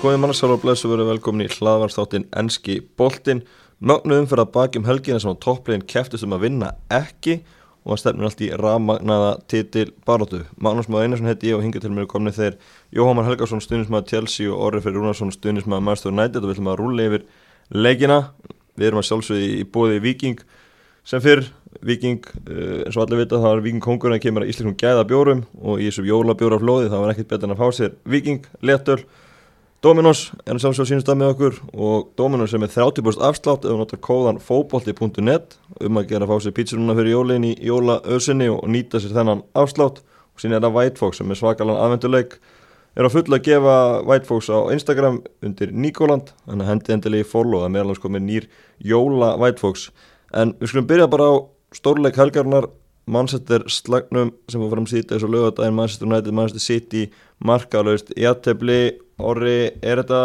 Góðið mannsál og blessu verið velkomin í hlaðvarstáttinn Enski Boltinn Mögnuðum fyrir að bakjum helgina sem á toppleginn keftist um að vinna ekki og að stefnum allt í rammagnaða titil baróttu. Magnús Máð Einarsson heiti ég og hinga til mér komni þeir Jóhamar Helgarsson stunismæður Chelsea og Orri Fyrir Rúnarsson stunismæður Master United og við ætlum að rúlega yfir leikina. Við erum að sjálfsögði í bóði Viking sem fyrr Viking, uh, eins og allir vita það var Viking kongur en kemur að Ísleikum gæða bjórum og í þessum jólabjóraflóði það var ekkert betur en að fá sér Viking, letöl Dominos er að samsjóða sínust að með okkur og Dominos er með 30% afslátt ef þú notar kóðan fóbolti.net um að gera að fá sér pítsuruna fyrir jólin í jólaöðsynni og nýta sér þennan afslátt. Og sín er það White Fox sem er svakalega aðvenduleik er að fulla að gefa White Fox á Instagram undir Nikoland. Þannig að hendi endilegi follow að meðalans komið nýr jóla White Fox. En við skulum byrja bara á stórleik helgarnar Manchester slagnum sem var fram síta eins og lögadaginn Manchester United, Manchester City markalöst, jættefli Orri, er þetta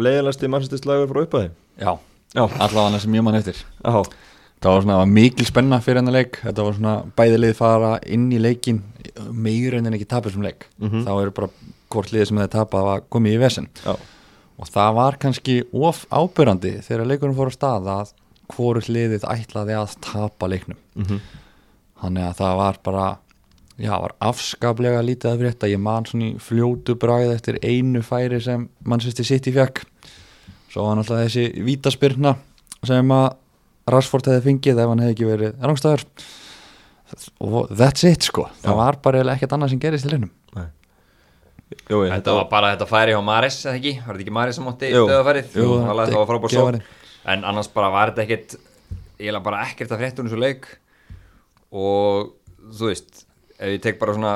leiðilegsti Manchester slagur frá upphæði? Já, Já. allavega sem ég mann eftir. Já, Það var svona var mikil spenna fyrir hennar leik. Þetta var svona bæði lið fara inn í leikin meir en ekki tapir sem leik. Mhm. þá eru bara hvort liðið sem þeir tapað að komið í vesen. Já, og það var kannski of ábyrrandi þegar leikurinn fór á stað að hvort liðið ætlaði að tapa leiknum. Mhm, þannig að það var bara já, var afskaplega lítið að frétta. Ég man svona í fljótu bræð eftir einu færi sem Manchester City fekk svo var náttúrulega þessi vítaspyrna sem að Rashford hefði fengið ef hann hefði ekki verið rángstæður og that's it sko. Það Já. var bara ekkert annað sem gerist í leiknum jú, ég, Þetta var bara þetta færi hjá Maris, eða ekki? Var þetta ekki Maris sem mótti? Jú, það var þetta- frábár svo En annars bara var þetta ekkert eiginlega bara ekkert að fréttunum svo leik. Og þú veist ef ég tek bara svona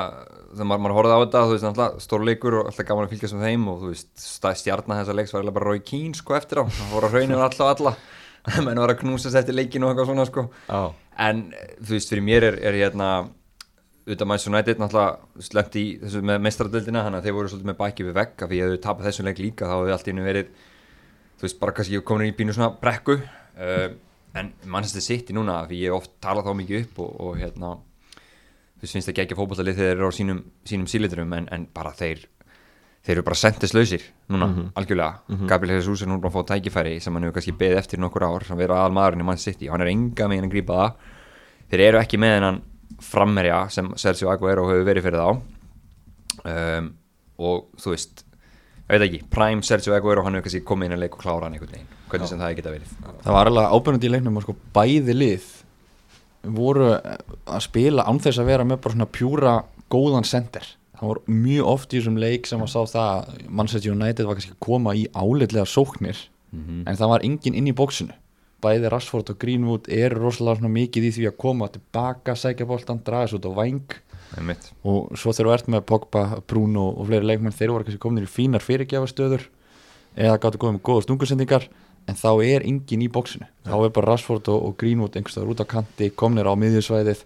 þegar maður, maður horfði á þetta, þú veist, alltaf stórleikur og alltaf gaman að fylgjast með þeim og þú veist stjarnar þessa leiks var eiginlega bara Rói Kín sko eftir á, það voru að alla og alla. Menn var að knúsast eftir leikinu og eitthvað svona sko. Já, en þú veist, fyrir mér er, er hérna auðvitað Manchester United náttúrulega slemt í þessu með mestradöldina þannig að þeir voru svolítið með bæki við af því að þau tapað þessum leik líka þá hefur allt í hennu verið þú veist, bara kannski komin í bínu svona brekku. Uh, en Manchester City núna af því ég hef oft talað þá mikið upp og, og hérna þú finnst það ekki fótballtalið þegar þeir eru á sínum, sínum síliturum en, en bara þeir þeir eru bara sendislausir núna, algjörlega. Gabriel Jesus er núna bara að fá tækifæri sem hann hefur kannski beðið eftir nokkur ár sem verið aðal maðurinn í Man City og hann er enga meginn að grípa það. Þeir eru ekki með hennan frammerja sem Sergio Aguero hefur verið fyrir þá. Um, og þú veist ég veit ekki, Prime Sergio Aguero hann hefur kannski komið inn að leik og klára hann einhvern veginn. Hvernig sem það geta verið. Það var alveg ábyrgandi í leiknum og sko bæði lið voru að spila án þess að vera með bara svona pjúra góðan sender það voru mjög oft í þessum leik sem að sá það að Manchester United var kannski að koma í álitlega sóknir en það var enginn inn í bóksinu bæði Rashford og Greenwood eru rosalega svona mikið í því að koma tilbaka sækja boltan, draga svo út á Einmitt. og svo þegar þú ert með Pogba, Bruno og fleiri leikmenn þeir voru kannski komin í fínar fyrirgjafastöður eða gáttu komið með góða stungusendingar en þá er engin í bóksinu þá er bara Rashford og, og Greenwood einhverstaður út á kanti komnir á miðjusvæðið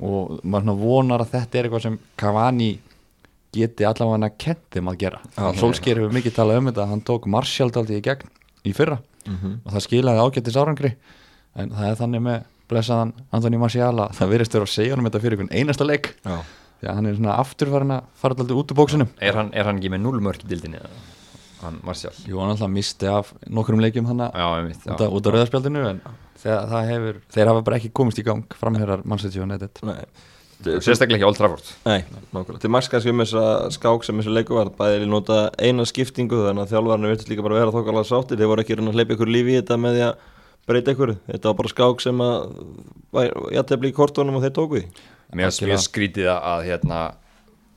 og maður vonar að þetta er eitthvað sem Cavani geti allavega að kent þeim að gera. Solskjær hefur mikið talað um þetta hann tók Martial daldi í gegn í fyrra og það skilaði ágættis árangri. En það er þannig með blessaðan Antoni Martial að það verðist vera að segja hann þetta fyrir einhvern einasta leik. Já, því að hann er svona aftur farin að fara alltaf út úr bóksinum er hann, er hann ekki með 0 mörk í dildinni eða? Hann Martial. Jú, hann alltaf misti af nokkrum leikjum hann út, á rauðarspjaldinu en það hefur, þeir hafa bara ekki komist í gang nei. Og sérstaklega ekki Old Trafford. Nei, nákvæmlega. Til margs kannski um þessa skák sem þessu leiku var, bæði vil nota eina skiptingu þannig að þjálfarnir virtist líka bara vera þokkarlega sáttir, þeir voru ekki reyna að hleypa ykkur lífi í þetta með því að breyta ykkur, þetta var bara skák sem að jættefli í kortónum og þeir tóku því. mér skrítið að- að hérna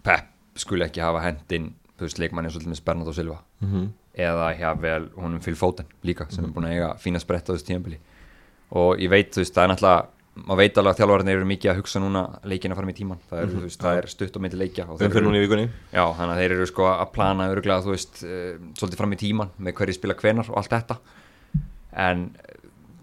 Pep skuli ekki hafa hendin þú veist leikmanni svolítið með Bernardo Silva. Eða hjá vel honum Phil Foden líka sem er búin að eiga fína sprett á þessu tíðanbili og ég veit þú veist það er náttúrulega maður veit alveg að þjálfarnir eru mikið að hugsa núna leikina fram í tíman, það er, þú veist, það er stutt og myndi leikja og fyrir eru-. Já, þannig að þeir eru sko að plana öruglega, þú veist, uh, svolítið fram í tíman með hverju spila hvenar og allt þetta. En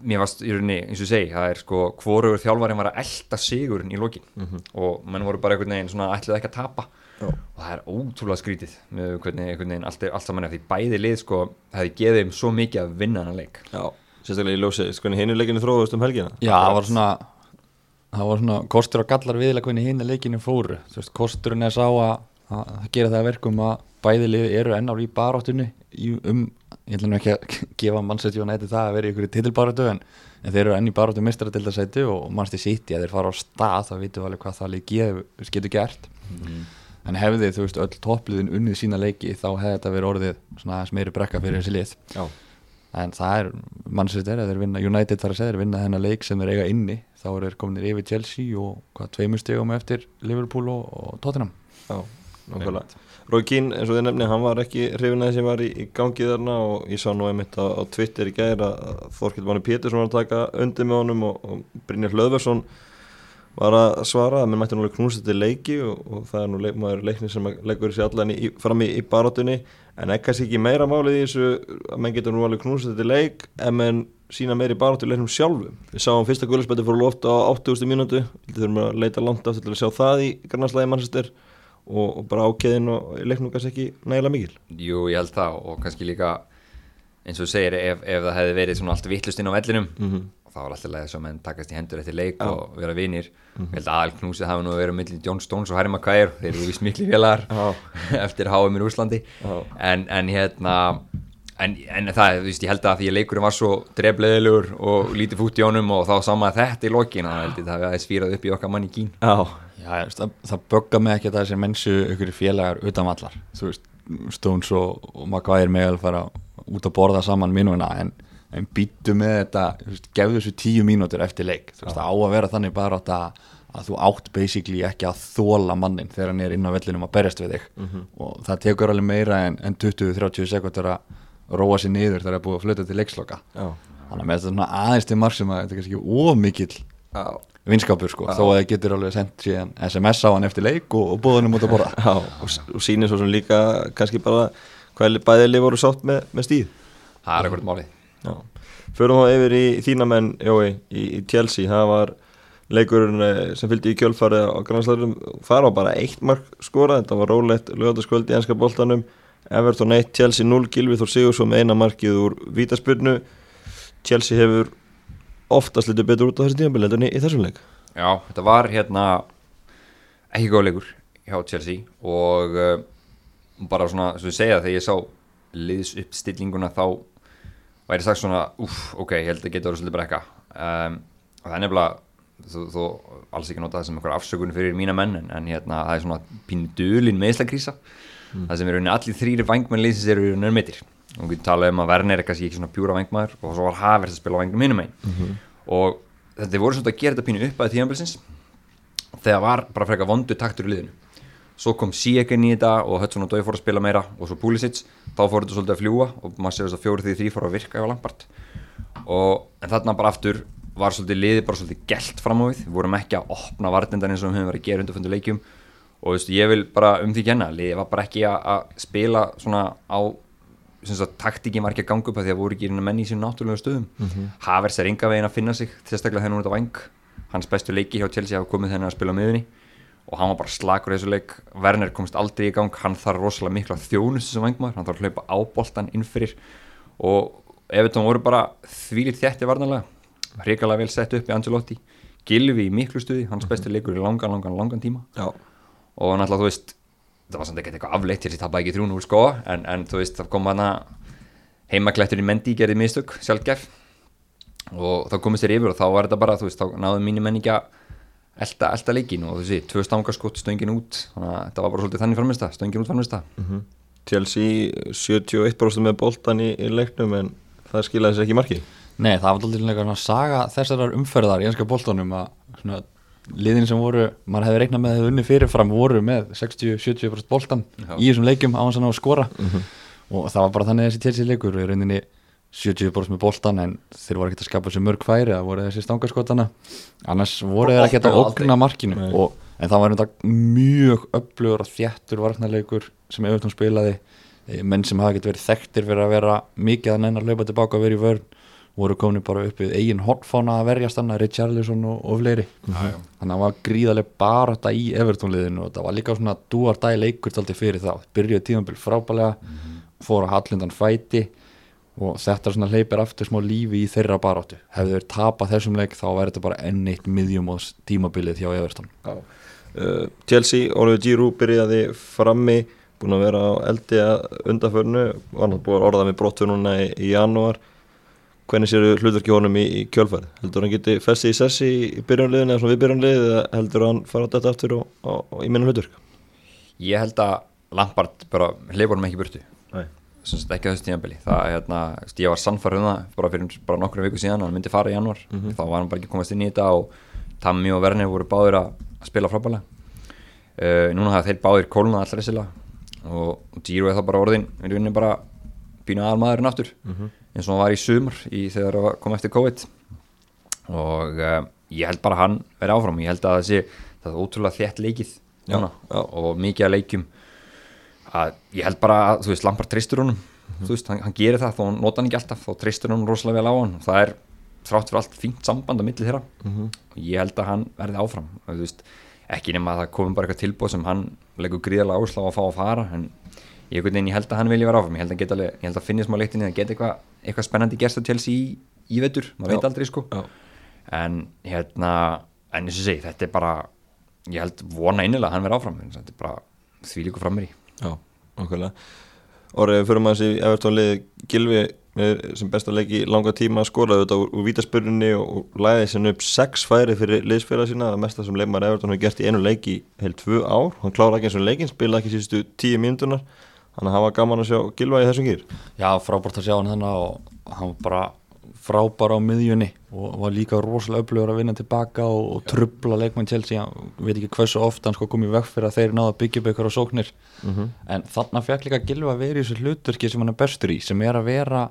mér varst í rauninni, eins og ég segi, það er sko hvorugur þjálfarinn var að elda sigurinn í lokin. Og menn voru bara einhvern veginn svona ætlið ekki að tapa. Og það er ótrúlega skrítið með hvernig einhvern veginn allt, er- allt saman er því bæði lið sko hefði gefið þeim svo mikið að vinna hann leik. Já, sérstaklega í ljósið, sko hinn er leikinu þróðust um helgina. Já, það var svona það var svona kostur og gallar viðlega hvernig hinn leikinu fóru. Þú veist, kosturinn er sá að að gera það að verkum að bæði liði eru enn ár í baráttunni í, um, ég ætla nú ekki að gefa mannsætti og næti það að vera í ykkur titilbaráttu en, en þeir eru enn í baráttu mistradildasæti og mannstu sýtti að þeir fara á stað þá vitum við alveg hvað það lík getur gert en hefði þú veist öll toppliðin unnið sína leiki þá hefði þetta verið orðið svona meiri brekka fyrir þessi lið. Já, en það er mannsættir að þeir vinna United þar að segja þeir vinna þennan leik sem þeir eiga inni þá eru þeir kominir yfir Chelsea og hvað tveimur stegum eftir Liverpool og, og Tottenham. Já, nákvæmlega. Rói Kín, eins og þið nefni, hann var ekki hrifin að þessi var í, í gangi þarna og ég sá nú einmitt á, á Twitter í gæðir að Þorkild Máni Pétursson var að taka undir með honum og, og Brynjar Hlöðversson var að svara að mér mætti núlega knúsið til leiki og, og það er nú leik, leikni sem leggur þessi allan í, fram í, í barátunni en ekkert ekki meira málið í þessu að menn getur nú alveg knúsið til leik en menn sína meiri barátu leiknum sjálfum. Við sáum fyrsta guðlarspætti fór lofta á 80. mínútu. Við þurfum að leita langt aftur til að sjá það í garnarslæði mannsistir og, og bara ákveðin og leiknum kannski ekki nægilega mikil. Jú, ég held það og kannski líka eins og þú segir, ef, ef það hefði verið svona allt vittlust inn á vellinum mm -hmm. og þá var alltaf leið sem menn takast í hendur eftir leik Já. og vera vinir ég held að aðalknúsið hafa nú verið millir John Stones og Harry Maguire, þeir eru vist miklu félagar Já. eftir HM í Úslandi Já. en, en hérna en, en það, þú veist, ég held að því að leikurinn var svo drefleðilegur og lítið fút í honum og þá sama þetta í lokin og það held ég það hafi aðeins fýrað upp í okkar mann í kín Já, það, það bögga mig ekki að þessi mensu ykkur félagar utan vallar Stones og, og Maguire meðal fara út að borða saman mínuna en, en býttu með þetta veist, gefðu þessu tíu mínútur eftir leik. Þú veist, á að vera þannig bara að, að þú átt basically ekki að þóla mannin þegar hann er inn á vellinum að berjast við þig. Og það tekur alveg meira en, en 20-30 sekundar að róa sér niður þegar það er búið að fluta til leiksloka. Þannig að með þetta svona aðeins til marg sem að þetta er kannski ómikill vinskapur sko, þó að það getur alveg sendt síðan SMS á hann eftir leik og, og hann út að borða. Já og, og sýnir svo sem líka kannski bara hvað bæðileg voru sátt með, með stíð? Það er ekkert málið. Já, förum þá yfir í þína menn Jói, í, í Chelsea, það var leikurinn eh, sem fylgdi í kjölfarið á grannslæðurum, það var bara eitt mark skorað, þetta var rólegt lögataskvöld í enska boltanum, Everton 1 Chelsea 0, Gilvi Þór Sigursson eina markið úr vítaspyrnu. Chelsea hefur oftast litið betur út á þessi tímabili heldur en í, þessum leik. Já, þetta var hérna ekki góð leikur hjá Chelsea og uh, bara svona, sem ég segja, þegar ég sá liðs uppstillinguna þá væri sagt svona, uff, ok, ég held að geta verið svolítið brekka. Um, og það er nefnilega þú, þú alls ekki nota það sem eitthvað afsökunni fyrir mína menn en, en hérna, það er svona pínu dölin meðslagkrísa það sem er rauninni allir þrýri vangmenn liðsins eru meðtir og við talaðum að Werner er kannski ekki svona pjúra vangmaður og svo var Havert að spila vangnum hinum megin. Og þetta voru svona að gera þetta pínu upp að tíðanbilsins þegar var bara frekar vondu taktur í liðinu svo kom Siegen í þetta og Hudson og Dói fór að spila meira og svo Pulisic. Þá fór þetta svolítið að fljúa og maður séu þess að fjóri því þrý fór að virka á Lampard. Og en þarna bara aftur var svolítið liðið bara svolítið gælt fram á við. Við vorum ekki að opna vartindan eins og við höfum verið að gera undarfundu leikjum. Og veist, ég vil bara um því kenna liðið var bara ekki að, spila svona á taktíkin var ekki að ganga upp að því að voru ekki menni í sín náttúrulega stöðum. Mm -hmm. Havers er enga veginn að finna sig sérstaklega og hann var bara slagur í þessu leik. Werner komst aldrei í gang, hann þarf rosalega mikla þjónust sem vangmaður, hann þarf að hlaupa á boltan innfyrir og Evertón voru bara þvílir þjætti varnarlega hrikalega vel sett upp í Angelotti Gilvi í miklu stuði, hans bestu leikur í langan, langan, langan tíma. Já, og náttúrulega þú veist það var samt ekkert eitthvað afleitt til að það ekki þrjún úr sko. En, en þú veist það kom hana heimaklættur í Mendi gerði mistök sjálfgef. Og þá komist þér yfir og þá var þetta bara þú veist þá náðu mínir menn ekki að elda, elda leikin og veist tvö stangaskott stöngin út. Þannig að þetta var bara svolítið þannig framist stöngin út framist mhm. Chelsea 71% með boltan í, í leiknum en það skilaði sér ekki í marki? Nei, það var alltaf líka að saga þessarar umferðar í enska boltanum að svona, liðin sem voru, maður hefði reiknað með að hefði unni fyrirfram voru með 60-70% boltan Já. í þessum leikjum á hans að ná að skora. Og það var bara þannig þessi Chelsea leikur í rauninni 70% með boltan en þeir voru ekkert að skapa sér mörg færi það voru þessi stangaskotana annars voru þeir ekkert að ógna markinu. Og, en það var þetta mjög öflugur og þjættur varnarleikur sem Evertón spilaði. Eh, menn sem hafa ekkert verið þekktir fyrir að vera mikið að nennar hlaupa tilbaka og vera í vörn voru komin bara upp við eigin hortfána að verjast hann Richarlison og, og fleiri. Já. þannig að það var gríðarlega bara þetta í Evertónliðinu og það var líka svona dúar dæ leikur fyrir þá, byrjuði tíðanbíl frábælega fór að hallindan fæti og þetta svona hleypir aftur smá lífi í þeirra baráttu. Hefðu þeir tapað þessum leik þá væri þetta bara enn eitt miðjum og tímabilið hjá Evertón Já. uh, Chelsea, Oliver Giroud byrjaði frammi búin að vera á eldi að undanförnu var hann búin að orða með brottu núna í, í janúar. Hvernig séu hlutverki honum í, í kjölfæri heldur hann geti festi í sessi í byrjanliðin eða svona við byrjanlið eða heldur hann fara þetta aftur og, og, og í minna hlutverk? Ég held að Lampard bara hleypa honum ekki í burtu. Nei. Ekki á þessu tímabili. Það hérna, ég var sannfæður um það bara fyrir bara nokkru viku síðan, hann myndi fara í januar þá var hann bara ekki komast inn í þetta og Tammy og Werner voru báðir að spila frábælega uh, núna hafa þeir báðir kóluna allra sila og, og Giro er þá bara orðin við vinnum bara býna aðalmaðurinn aftur eins og hann var í sumar í, þegar það kom eftir COVID. Og uh, ég held bara hann verði áfram. Ég held að það sé það er ótrúlega þétt leikið núna já. og mikið að leikjum að ég held bara að þú veist Lampard tristur honum. Þú veist hann, hann gerir það hann nota hann ekki alltaf þá tristur hann rosalega vel á hann. Það er þrátt fyrir allt fínt samband á milli þeirra. Og ég held að hann verði áfram. Og, þú veist, ekki nema að það komum bara eitthvað tilbúð sem hann leggur gríðarlega áslá að fá að fara en ég, veginn, ég held að hann vilja vera áfram. Ég held að, geta ég held að finna smá leiktinni að geta eitthvað, eitthvað spennandi gerst á Chelsea í, í vetur. Maður veit aldrei sko. Já. en hérna en eins og segi, þetta er bara ég held vona innilega að hann verði áfram. Þetta er bara því líka framir í Já, okkurlega Orðið fyrir maður sem Evertón liði Gilvi með sem besta leiki langa tíma skoraði þetta úr, vítaspurninni og, læði sem upp sex færi fyrir liðsfélag sína það mesta sem leikmar Evertón hefur gert í einu leiki heil tvö ár, hann klára ekki eins og leikin spilaði ekki síðustu tíu mínútunar þannig að hafa gaman að sjá Gilva í þessum gýr Já, frábært að sjá hann þannig og hann var bara frábær á miðjunni og var líka rosalega öflugur að vinna tilbaka og, og trubla leikmann Chelsea, hann veit ekki hversu ofta hann sko komið vekk fyrir að þeir náða að byggja upp ykkur á sóknir en þannig fekk líka Gilva að vera í þessu hlutverki sem hann er bestur í sem er að vera,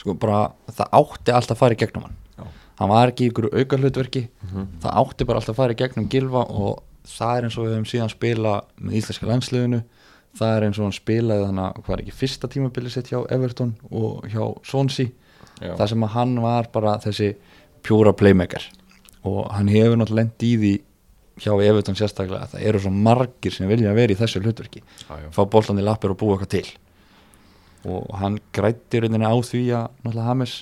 sko bara það átti alltaf að fara í gegnum hann. Já. hann var ekki í ykkur auka hlutverki það átti bara alltaf að fara í gegnum Gilva og það er eins og við höfum síðan spila með íslenska landsliðinu. Það er eins og hann spilaði þannig að hvað er ekki fyrsta tímabili sitt hjá Everton og hjá Swansea Já. það sem að hann var bara þessi pjúra playmaker og hann hefur náttúrulega lent í því hjá Everton sérstaklega að það eru svo margir sem vilja vera í þessu hlutverki Já, já. fá boltandi lappir og búa eitthvað til og hann grætti rauninni á því að náttúrulega Hames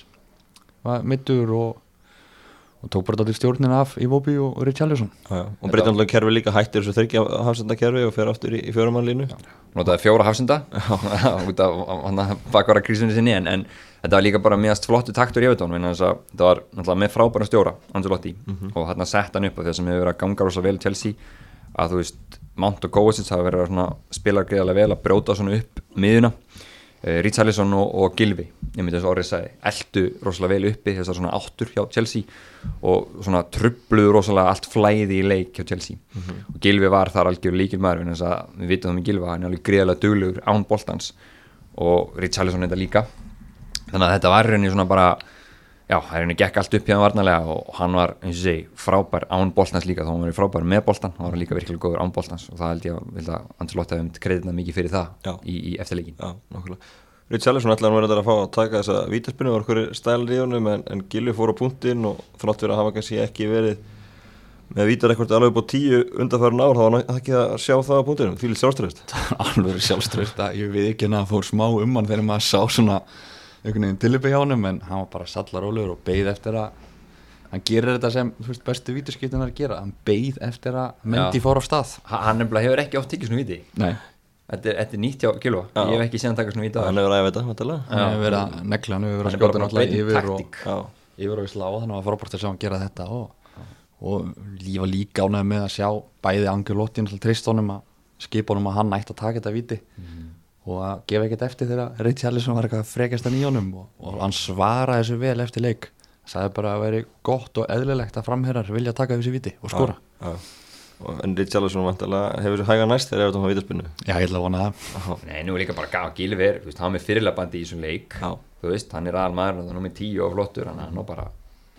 var mittur og, og tók bara til stjórnina af í Vobi og Richarlison. Og breytanlega kerfi líka hættir þessu þryggja hafsenda kerfi og fer aftur í, í fjórumannlínu notaði fjóra hafsenda. Út af hann bakvara krísunni sinni en, en þetta var líka bara meðast flottu taktur í að þetta var náttúrulega með frábæra stjóra Angelotti og hann sett hann upp og það sem hefur verið að ganga rosa vel í Chelsea að þú veist Mount og Kovacic hafa verið að spila greiðarlega vel að brjóta svona upp miðuna uh, Richarlison og, og Gilvi ég myndi þess að orðið sagði eldu rosalega vel uppi þessar svona áttur hjá Chelsea og svona trubluðu rosalega allt flæði í leik hjá Chelsea. Og Gilvi var þar algjör líkil maður við vitum það með Gilva hann er alveg greiðarlega duglegur án boltans og Richarlison þetta líka. Þannig að þetta var rauninni svona bara já, það er rauninni gekk allt upp hjá hann varnarlega og hann var, eins og segi, frábær án boltans líka, þá hann var frábær með boltan hann var líka virkilega góður án boltans og það held ég að, að Ancelotti hefði kreditina mikið fyrir það Já. í, í eftirleikin Já, nokkulega Richarlison ætlaði hann verið að fá að taka þessa vítaspinnu var hverju stælar í honum en, en Gilvi fór á punktinn og þrátt fyrir að hafa kannski ekki verið með vítarekord alveg upp á tíu undanfærin ár þá var hann ekki að sjá það á punktinum. Því lítið sjálfströðist alveg sjálfströst að ég við ekki að fór smá um hann þegar maður sá svona einhvern veginn tilippi hjá honum en hann var bara sallarólegur og beigð eftir að hann gerir þetta sem þú veist, bestu vítaskiptunar gera. Hann beigð eftir að Mendy fór á stað. Ha- hann nefnilega hefur ekki oft tekið svona nei, þetta er, þetta er nýtt hjá Gilva, Já. ég hef ekki séð hann taka svona viti á hann hefur ræðið þetta, vantilega hann hefur verið að negla hann hefur verið Hann að skjóta að náttúrulega yfir og, yfir og í slá þannig að það var frábært að sjá hann gera þetta og, og lífa líka ánægð með að sjá bæði Angelotti náttúrulega trist honum að skipa honum að hann ætti að taka þetta viti og að gefa ekkert eftir þegar Richarlison var eitthvað frekast í honum og, og hann svaraði þessu vel eftir leik. Sagði bara að veri gott og eðlilegt að framherrar vilja taka þessi viti og skora. Já. Og- En Richarlison vantilega hefur þessu hæga næst þegar þetta var vítaspinnu já, ég ætla að vona það. Nei, nú er líka bara gaf Gilvi er, þú veist, hann með fyrirlabandi í þessum leik. Já. þú veist, hann er aðal maður og hann er tíu og flottur hann er nú bara,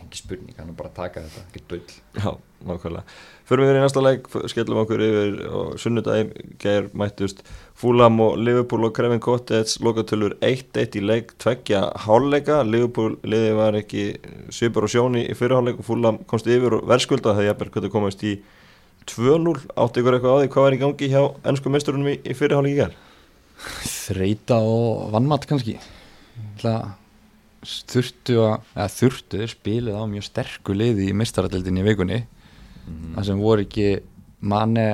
ekki spurning, hann er bara að taka þetta. Ekki dull Já, nákvæmlega Förum við yfir í næsta leik, skellum okkur yfir og sunnudagi ger mættust Fúlam og Liverpool og Krevin Kottets lokatölur 1-1 í leik tveggja hálfleika, Liverpool liði var ekki svipur og sjóni í fyrirhálfleik og Fúlam komst yfir og verðskulda. Þegar jafnvel hvernig komast í 2-0 átti ykkur eitthvað á því hvað var í gangi hjá ennsku meisturunum í, í fyrirhálfleik í ger þreita og vannmatt kannski. Það þurftu að eða þurftu spilið á mjög sterku liði í mistaradeldinni í vikunni Mhm. það sem voru ekki manni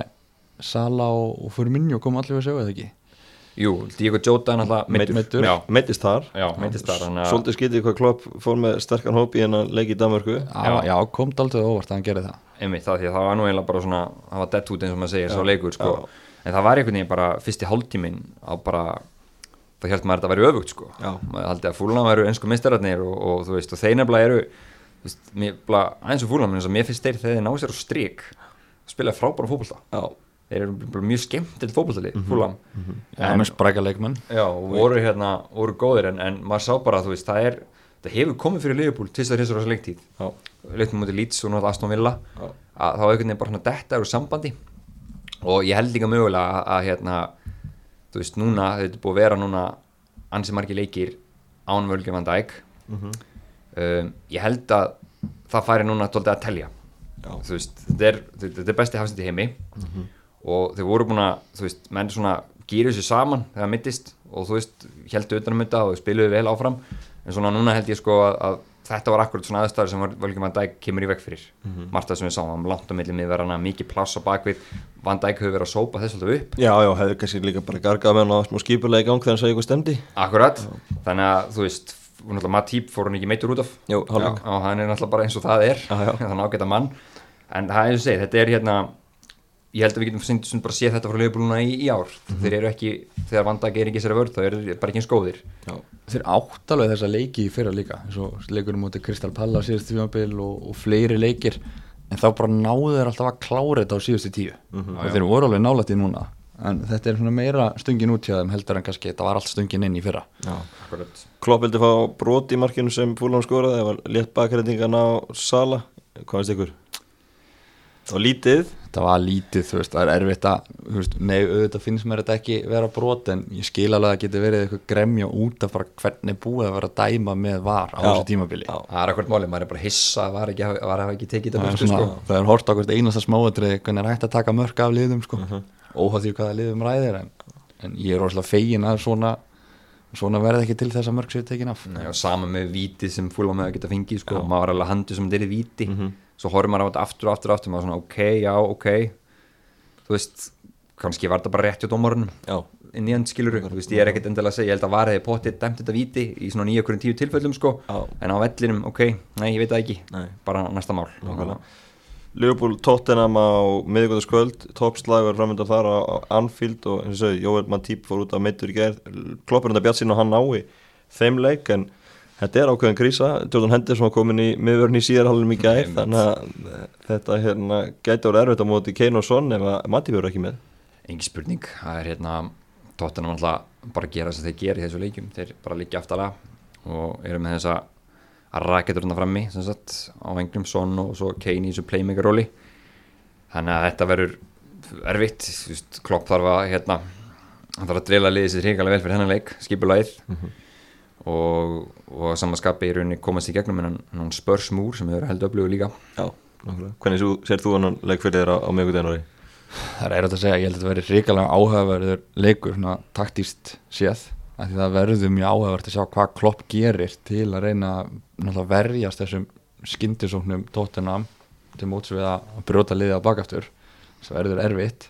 Sala og, og Firmino kom allir við að segja eða ekki Jú, Diego Jota er. Já, Meittist þar já, að- Svolítið skítið hvað Klopp fór með sterkan hóp í hennan leik í Danmörku já, já, kom aldrei óvart að hann gerði það einmitt það því að það var nú eiginlega bara svona það var dead út eins og maður segir, svo leikur sko. já. en það var einhvern veginn bara fyrsti hálftíminn á bara það held maður að þetta væri öfugt sko. Já. maður haldi að fúlna væru einsku mistararnir og, og þú veist, og þeir nefnilega eru bara, eins og fúlna mér, finnst þeir þegar þeir ná sér á strik spila frábæra fótbolta. Já, þeir eru mjög mm -hmm. Spræka leikmenn. Já, og voru hérna, voru góðir en, en maður sá bara, veist, það er það hefur komið fyrir Liverpool til þess að þess að leiktíð. Já, leiktum mútið Leeds og náttúrulega Aston Villa. Já. að þá einhvern veginn bara svona detta úr sambandi. Og ég held líka mögulega að, að hérna, þú veist, núna þetta er búið að vera núna ansi margir leikir án Völgjum van Dijk um, ég held að það færi núna tóltið að telja. Veist, þetta er, þetta er besti hafsend í heimi. Og þau voru búin að þú veist, menn svona gýru þessu saman þegar mittist. Og þú veist, heldur utanum þetta og spiluðu vel áfram. En svona núna held ég sko að, að þetta var akkurat svona aðstæður sem Völgjum Van Dijk kemur í veg fyrir. Margt það sem við sáum, langt á milli miðverðana mikið pláss á bakvið, Van Dijk hefur verið að sópa þess alltaf upp. Já, já, hefur kannski líka bara gargað með hann á smá skipulega í gang þegar hann sagði eitthvað stemdi Akkurat, þannig að þú veist Matip fór hann ekki meittur út af. Jú, og hann er náttúrulega bara eins og það er. Já. þannig ágæta mann. En það er eins og segið, þetta er hérna ég held að við getum bara séð þetta frá leifbúluna í, í ár. Þeir eru ekki, þegar vandag er ekki sér að vörð þá eru þeir bara ekki eins góðir. Já, þeir átt alveg þessa leiki í fyrra líka eins og leikurinn mútið Kristal Palla síðustu tímabil og, og fleiri leikir. En þá bara náðu þeir alltaf að klára þetta á síðustu tíu. Og þeir voru alveg nálætt í núna en þetta er meira stöngin út hjá þeim heldur en kannski þetta var allt stöngin inn í fyrra. Klopp vildi fá brot í markinu sem Fúlan skoraði það var létt bakrætingan á Sala hvað veist ykkur? Það var lítið þetta var lítið, þú veist, það er erfitt að veist, nei, auðvitað finnst mér þetta ekki vera brot en ég skil alveg að það geti verið eitthvað gremja út af hvernig búið að vera dæma með var á Já, þessu tímabili já. það er akkurat máli, maður er bara hissa að var ekki, var ekki tekið það þetta er, sko. það er hort á einasta smáatrið hvernig er hægt að taka mörg af liðum sko. uh óháð því hvaða liðum ræðir en, en ég er orðslega fegin að svona svona verði ekki til þess að mörg séu tekin af. Nei, sama með víti sem fúla með að geta fengið sko. maður var alveg handu sem er víti. Svo horfum maður á þetta aftur og aftur og aftur maður svona ok, já, ok. Þú veist, kannski var þetta bara rétt hjá dómarunum. Já, inn í enn skilur þú veist, ég er ekkert endilega að segja, ég held að var hefði potið dæmt þetta víti í svona nýja hverjum tíu tilfellum sko, Já. en á vellinum, ok, nei, ég veit það ekki. Nei. bara næsta mál. Nákvæmlega Liverpool Tottenham á miðvíkvöldaskvöld toppslagur framöndan þar á, á Anfield og eins og Jóel Matip fór út af meittur í gerð kloppur þetta bjart sín og hann nái þeim leik en þetta er ákveðin krísa. Jordan Henderson komin í miðvörn í síðarhaldum í Einmitt. þannig að þetta hérna, gæti orðið erfitt á móti Kane og Son ef að Matip verður ekki með. Engi spurning, það er hérna tóttunum alltaf bara að gera að þeir gera í þessu leikjum, þeir bara liggja aftalega og eru með þessa að raketur hérna frammi sem sagt á englum Son og svo Kane í þessu playmaker róli þannig að þetta verður erfitt, klopp þarf að hérna, hann þarf að drila liðið sér hrigalega vel fyrir hennan leik, skipulagið. Og, og samanskapi í rauninni komast í gegnum en hann, hann spörs múr sem hefur held öflugur líka. Já, nákvæmlega. Hvernig sér þú hann leik fyrir þér á, á miðvíkudeginari? það er erfitt að segja, ég held að þetta verið ríkalega áhugaverður leikur, svona taktíst séð, af því það verður mjög áhugavert að sjá hvað klopp gerir til að reyna að náttúrulega verjast þessum skyndisóknum tóttunam til móts við að brjóta liðið á bakaftur það verður erfitt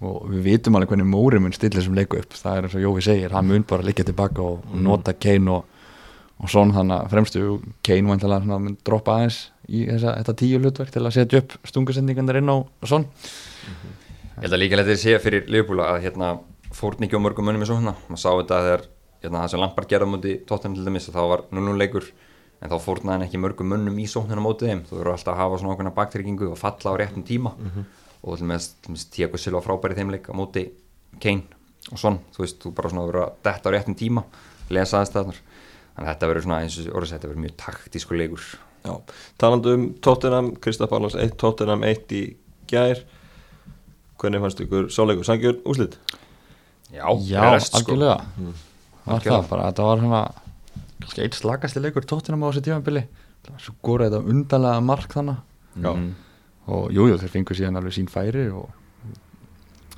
og við vitum alveg hvernig Móri mun stilla þessum leiku upp. Það er eins og Jófi segir, hann mun bara liggja tilbaka og, og nota Kane og, og svona þannig að fremstu. Kane vantilega mun droppa aðeins í þessa, þetta tíu hlutverk til að setja upp stungusendingarnir inn á svona Ég held að líka letið sé fyrir Liverpool að hérna fórn ekki á mörgum mönnum í svona maður sá þetta þegar hérna, það sem Lampard gerði á móti tóttan til dæmis þá var 0-0 leikur en þá fórnaði hann ekki mörgum mönnum í sóknina á móti þeim. Þú verður alltaf að hafa svona okkurna baktryggingu og falla á réttum tíma. Og til með að Tiago Silva frábæri þeim leik á móti Kane og svon þú veist, þú bara svona verður að detta á réttum tíma lesa aðstæðnar þannig að þetta verður svona eins og orðið þetta verður mjög taktísku leikur. Já, talandi um Tottenham, Kristaf Allars 1, Tottenham 1 í gær. Hvernig fannst ykkur sáleikur? Sangjur úslit? Já, Já, sko. algjörlega. Var Algjörlega. það bara, þetta var svona kannski eitt slagasti leikur tóttinam á þessu tímabili. Svo góra þetta undarlega mark þannig Já, Mhm. og jújú, jú, þeir fengur síðan alveg sín færi og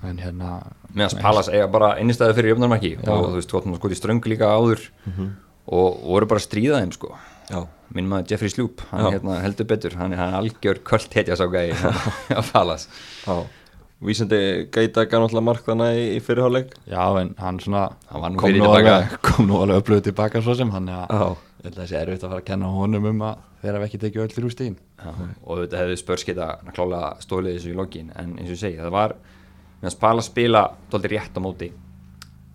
en hérna meðan Pallas eiga bara einnigstæði fyrir jöfnarmarki Já. og þú veist, þú sko í ströng líka áður. Og, og voru bara að stríða þeim sko. Já, minn maður Jeffrey Sloop, hann hérna, heldur betur. Hann er hann er algjör kvöld hetja sá gæði að Pallas. Já Vísandi Geita gaf náttúrulega mark þannig í, í fyrirháleik Já, en hann svona Hann kom, nú alveg, kom nú alveg upplöðu tilbaka svo sem ég held að það sé erfitt að fara að kenna honum um að þeir hafa ekki tekið öll þrjú stíðin Já, og þetta hefði spörskita klálega stólið þessu í lokin en eins og ég segi, það var meðan Spala spila tóldi rétt á móti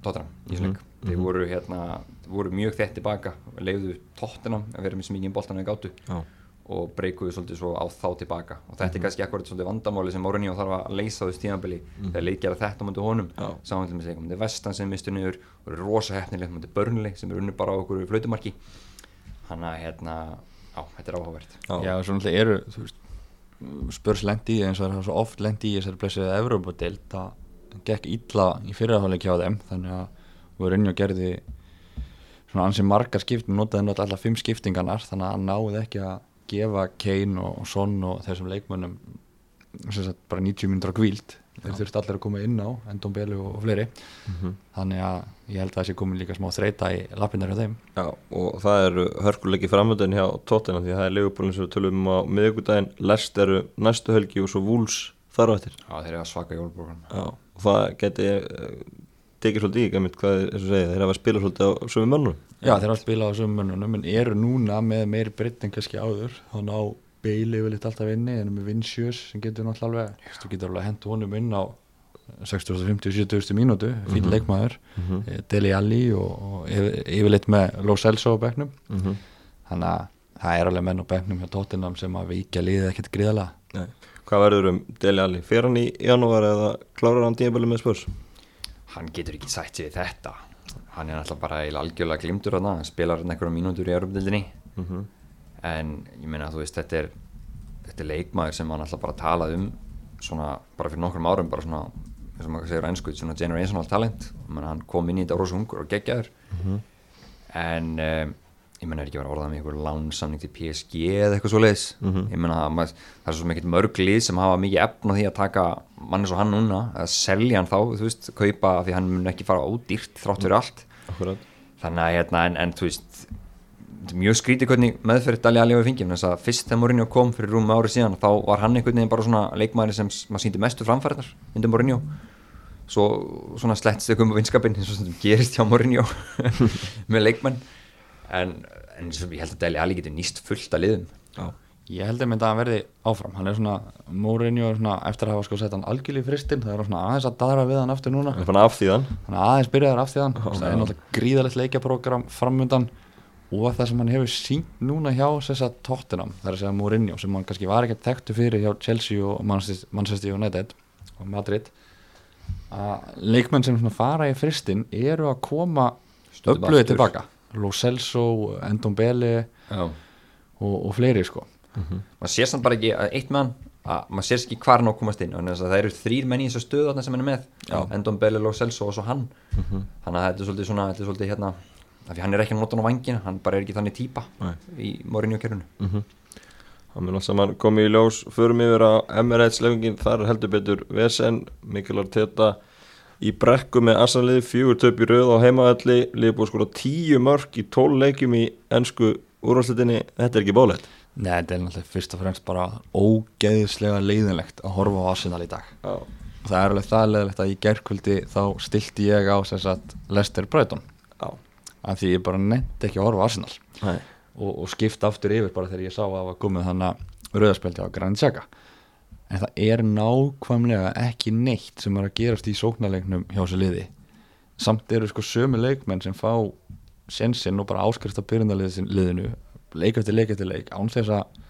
Tottenham í þessu leik. Þeir voru, hérna, voru mjög þett tilbaka leiðu Tottenham að vera með sem mikið boltan að gátu. Já, og breykuðu svolítið svo á þá tilbaka. Og þetta er kannski akkurat svolítið vandamáli sem Mourinho þarf að leysa á þessu tímabili. Þegar leik gera þetta á mútið honum. Já. saman til með segja, mútið vestan sem mistu niður og eru rosa hefnilegt mútið börnli sem eru unni bara á okkur flautumarki. Hann að hérna, á, þetta er áhugavert. Já, Já, svo náttúrulega eru spörs lendi í eins og það er svo oft lendi í þessari blessuðu Evrópadeild að gekk illa í fyrirháleik hjá þeim. Þannig að við og gerði svona ansi margar skiptum notaði náttúrulega alla fimm skiptingarnar þannig að hann náði ekki að gefa Kane og Son og þessum leikmönnum sagt bara 90 minnur á kvíld þeir þurfti allir að koma inn á Endon Belu og, fleiri. Þannig að ég held að það sé komin líka smá þreita í lappinnar hjá þeim. Já, og það eru hörkuleiki framöndin hjá Tottenham því að það er leigubólinn sem við tölum um á miðvikudaginn. Lest eru næstu helgi og svo Wools þar á eftir. Já, þeir eru að svaka jólbrókan Já, og það geti uh, tekið svolítið í, hvað er, eins og segja, þeir hafa að spila svolítið á sömu mönnum Já, þeir hafa spilað á sömu mönnunum en eru núna með meiri breytt en kannski áður þannig á Bailey vil eitthvað alltaf inni en með Vincius sem getur náttúrulega alveg þú getur alveg hendur honum inn á 60-50-70 mínútu fín Mhm. leikmaður mm eh, Deli Alli og, og yfir- yfirleitt með Lo Celso á bekknum -hmm. þannig að það er alveg menn á bekknum hjá Tottenham sem að vikja liðið ekkert gríðalega Nei. Hvað verður um Deli Alli? Fer hann í janúar eða klárar hann tímabili með spörs? Hann getur ekki sætt við þetta. Hann er náttúrulega bara algjörlega glimtur þarna. Hann spilar einhverjum mínútur í Europdildinni Mm -hmm. en ég meina þú veist þetta er, þetta er leikmaður sem hann alltaf bara talað um svona bara fyrir nokkrum árum bara svona eins og maður segir á ennsku svona generational talent. Hann kom inn í þetta rosa ungur og geggjaður. En um, ég meina er ekki að vera orðað með einhver lánsamning til PSG eða eitthvað svo leiðis Mhm. ég meina það, það er svo mikið mörg lið sem hafa mikið efn á því að taka mann eins og hann núna að selja hann þá, þú veist, kaupa því hann mun ekki fara ódýrt þrátt fyrir allt. Akkurat. Þannig að hérna, en, en þú veist mjög skrítið hvernig meðferð Dali Alli hafi fengið, þess að fyrst þegar Mourinho kom fyrir rúmi ári síðan, þá var hann einhvern veginn bara svona leikmaður sem maður síndi mestu framfæriðar myndi Mourinho. Svo svona slettst ykkur um vinskapin eins og sem gerist hjá Mourinho með leikmenn en, en svo, ég held að Dali Alli getur nýst fullt að liðum. Já, Ég held að mynda að hann verði áfram. Hann er svona, Mourinho er svona eftir að hafa sko sett hann algjörlega í fristinn, það er svona aðeins að daðra við hann aftur núna. Hann er aðeins byrjaður af því þann Já, það er náttúrulega gríðalegt leikjaprógram framundan og það sem hann hefur sínt núna hjá þess að Tottenham, það er að segja Mourinho sem hann kannski var ekki þekktu fyrir hjá Chelsea og Manchester Manchester United og Madrid. Að leikmenn sem fara í fristinn eru að koma öflugið tilbaka Lo Celso, Endon Bele Já. og, og fleiri sko. Maður sér samt bara ekki að eitt með hann að maður sér ekki hvar hann á að komast inn. Þannig að það eru þrýr menn í þessu stöðu þarna sem hann er með. Já. Endon Bello, Celso og svo hann. Þannig að þetta er svolítið svona þetta er svolítið hérna af því hann er ekki að nota hann á vangina hann bara er ekki þannig típa Nei. í Mourinho kerfinu Það mun allt saman komið í ljós Förum yfir á Emirates lefingin Þar heldur betur Vesen Mikilvægt þetta í brekku með Assanliði Fjögur töp í röð á heimaðalli Liðbúið skora tíu mörg í tól leikjum í ennsku úrvarslitinni Þetta er ekki bólegt Nei, þetta er náttúrulega fyrst og fremst bara ógeðslega leiðinlegt að horfa á Arsenal í dag. Já, og það er alveg það leiðilegt að í gerkvöldi þá stilti ég á sem sagt Lester Brighton. Já, af því ég bara nefndi ekki að horfa á Arsenal. Og, og skipta aftur yfir bara þegar ég sá að það var komið þannig rauðarspeldi á Granit Xhaka en það er nákvæmlega ekki neitt sem er að gerast í sóknarleiknum hjá þessu liði. Samt eru sko sömu leikmenn sem fá sensinn og bara áskrifta byrjundarliðinu leik eftir leik eftir leik án þess að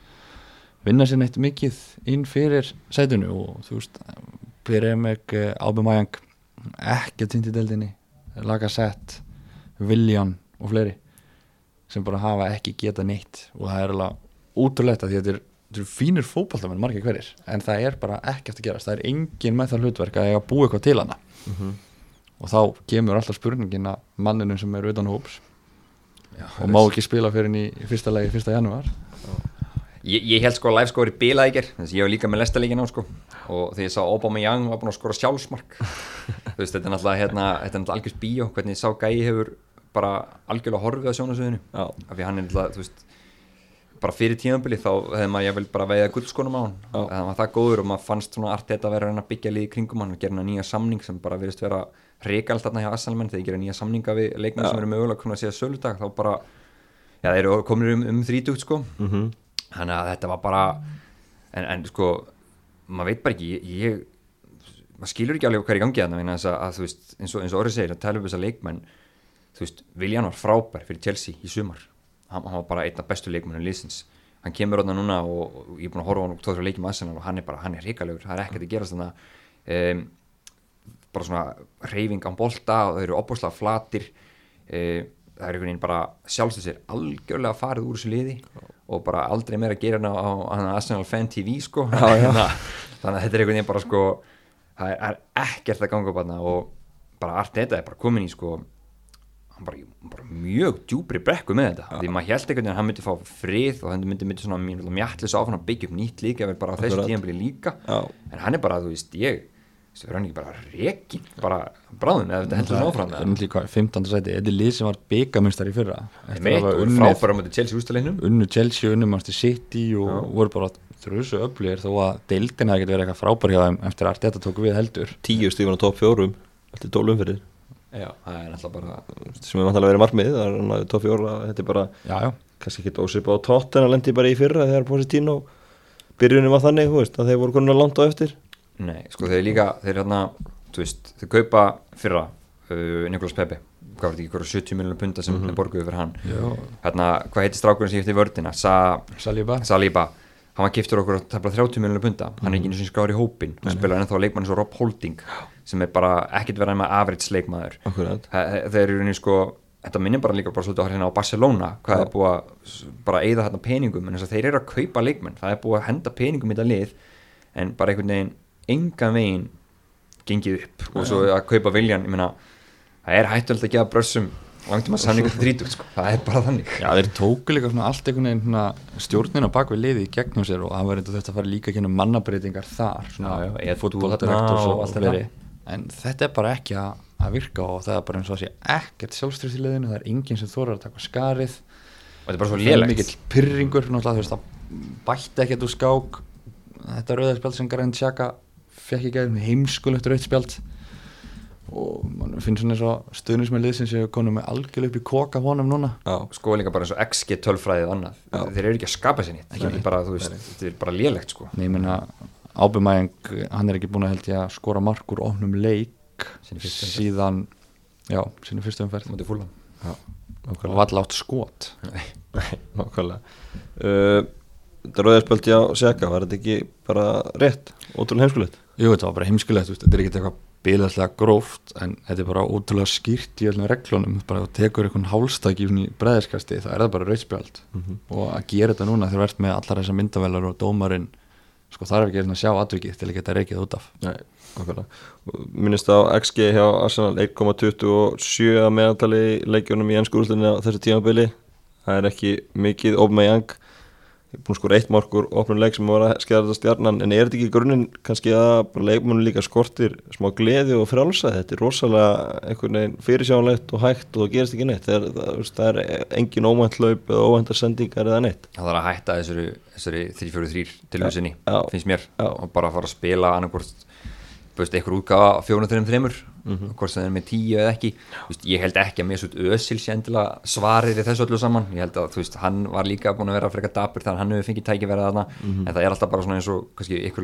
vinna sér neitt mikið inn fyrir sætunu og þú veist Piremek, Ábumæjang ekki að týndi deildinni. Lagasett, Viljan og fleiri sem bara hafa ekki geta neitt. Og það er alveg útrúlegt að því að þetta er, þetta eru fínir fótballtamenn margir hverjir en það er bara ekkert að gerast. Það er engin með það hlutverk að eiga að búa eitthvað til hana. Og þá kemur alltaf spurningin að manninu sem er utan hóps og má ekki spila fyrir henni í fyrsta lagi fyrsta janúar. Ég, ég held sko að live ger þess að ég hef líka með lestalíkin á sko. Og þegar ég sá Obama Young var búin að skora sjálfsmark. Þú veist þetta er náttúrulega hérna, þetta er náttúrulega algjörst bíó hvernig sá gæi hefur bara algjörlega horfið á sjónasöðinu Já, af því hann er náttúrulega þú veist bara fyrir tímabili þá hefði maður jáfnvel bara veiða guldskónum á hann. Það var það góður og maður fannst svona art þetta að vera að að byggja liði kringum hann og gera nýja samning sem bara virðist vera reikald þarna hjá Assalmenn þegar ég gera nýja samninga við leikmenn sem eru mögulega konar að segja söludag þá bara, já þeir eru komin um, um 30 sko. Mm þannig að þetta var bara en, en sko, maður veit bara ekki ég, ég maður skilur ekki alveg hvað er í gangi að, að þú veist, eins og, eins og orðið segir að tala um þessa leikmenn þú veist, Viljan var frábær fyrir Chelsea í sumar hann, hann var bara einn af bestu leikmennum liðsins. Hann kemur þarna núna og, og ég er búin að horfa á hann og tóður að leikja með Arsenal og hann er bara, hann er ríkalegur það er ekkert að gerast þarna. Um, bara svona reyfing á bolta og þau eru opbúslega flatir. Um, það er einhvern veginn bara sjálfstöð sér algjörlega farið úr þessu liði og bara aldrei meira að gera hann á, á, Arsenal Fan TV sko. Já, já. þannig að þetta er einhvern veginn bara sko það er, er ekkert að ganga upp og bara allt þetta er bara komin í sko hann bara, bara mjög djúpri brekku með þetta. Því maður held einhvern veginn að hann myndi fá frið og hann myndi, myndi svona mjallis áfann að byggja upp nýtt líka vel bara á þessu Akkurat. tíðanbili líka. Já. en hann er bara, þú veist, ég þú verður hann ekki bara rekin bara bráðum eða þetta heldur hann áfram Það er náttúrulega hvað, 15. sæti, þetta er lið sem var byggamistari í fyrra. Og unnið- frábæra móti Chelsea ústalegnum unnu Chelsea, unnu Manchester City og voru bara þrjusu öflugir þó að deildin hafi getið verið eitthvað frábær hjá þeim eftir að þetta tóku við heldur. Tíu stífun á topp fjórum eftir tólum umfyrir já, það er alltaf bara sem er vantilega verið markmið það er topp fjóra þetta er bara Já, já, kannski ekki ósip á tótt en að lendi bara í fyrra þegar Positino byrjunin var þannig þú veist, að þeir voru konin að landa á eftir. Nei, sko þeir líka, þeir hérna, þú veist, þeir kaupa fyrra uh, Nikolas Pepe, hvað var þetta ekki, hverju 70 miljonum punta sem þeir borguðu fyrir hann? Já. Hérna, hvað heitir strákurinn sem ég eftir vördina? Sa, Saliba. Saliba, hann var giftur okkur að tefla 30 miljonum punta, hann er ekki einu sinni skráður í hópin hann spilar ennþá leikmann eins og Rob Holding sem er bara ekkert verið með average leikmaður þeir eru í sko þetta minnir bara líka bara svolítið hérna á Barcelona hvað er búið að bara eyða hérna peningum en þess að þeir eru að kaupa leikmenn. Það er búið að henda peningum í þetta lið en bara einhvern veginn engan veginn gengið upp. Og svo að kaupa viljan, ég meina það er hættulegt að gefa brössum langt um að samninga til 30 sko. það er bara þannig. Já, þeir tóku líka svona allt einhvern veginn svona stjórnina bak við liði í gegnum sér og það var eitthvað þetta að fara líka kynna mannabreitingar þar fútboldirektors þarna og og allt fleiri. þetta en þetta er bara ekki að, að virka og það er bara eins og að sé ekkert sjálfströð í liðinu, það er enginn sem þorar að taka skarið. Og þetta er bara svo það lélegt. mikill pyrringur náttúrulega þú veist það bætti ekkert úr skák. Þetta rauðarspjald sem Garðin Tjaka fekk ekki aðeins heimskulegt rauðspjald og mann finnst svona eins og stuðnismenn liðsins sem konum með algjörlega upp í koka honum núna. Já, sko líka bara eins og XG tölfræðið og annað. Já. þeir eru ekki að skapa sér nýtt ekki bara, þú veist, þetta er bara lélegt sko. Nei, ég meina ábyrmæðing, hann er ekki búin að held ég að skora mark úr ofnum leik Sinni fyrstu umferð. síðan já, sinni fyrstu umferð. Mútið fúlam og nákvæmlega. var látt skot. Nákvæmlega. Uh, Þetta rauðarspöldi á Sjaka, var þetta ekki bara rétt, ótrúlega heimskulegt. Jú, þetta var bara heimskulegt, þetta er ekki eitthvað bilaðslega gróft, en þetta er bara ótrúlega skýrt í öllum reglunum, bara að tekur einhvern hálstak í breðiskasti, það er það bara rauðspjald Mhm. og að gera þetta núna þegar þú ert með allar þessar myndavelar og dómarinn sko þarf ekki að sjá atvikið til að geta reikið út af. Nei, Minnist á XG hjá Arsenal 1,27 að meðantali í leikjunum í ennskúrúslinni á þessu tímabili. Það er ekki mikið Aubameyang búin að skora eitt markur opnum leik sem var að skjara þetta stjarnan. En er þetta ekki grunninn kannski að bara leikmunum líka skortir smá gleði og frálsa þetta er rosalega einhvern veginn fyrirsjánlegt og hægt og það gerist ekki neitt. Það er, það, það er engin óvænt laup eða óvæntar sendingar eða neitt. Það þarf að hætta þessari, þessari 3-4-3 tilvísinni, Já. finnst mér. Já. og bara fara að spila annarkvort þú veist, einhver útgáfa þreimur Mhm. hvort sem það er með tíu eða ekki veist, ég held ekki að mér svo ösil sé endilega svarir í þessu öllu saman ég held að veist, hann var líka búin að vera frekar dapur þannig að hann hefur fengið tækifærið þarna Mhm. en það er alltaf bara svona eins og ykkur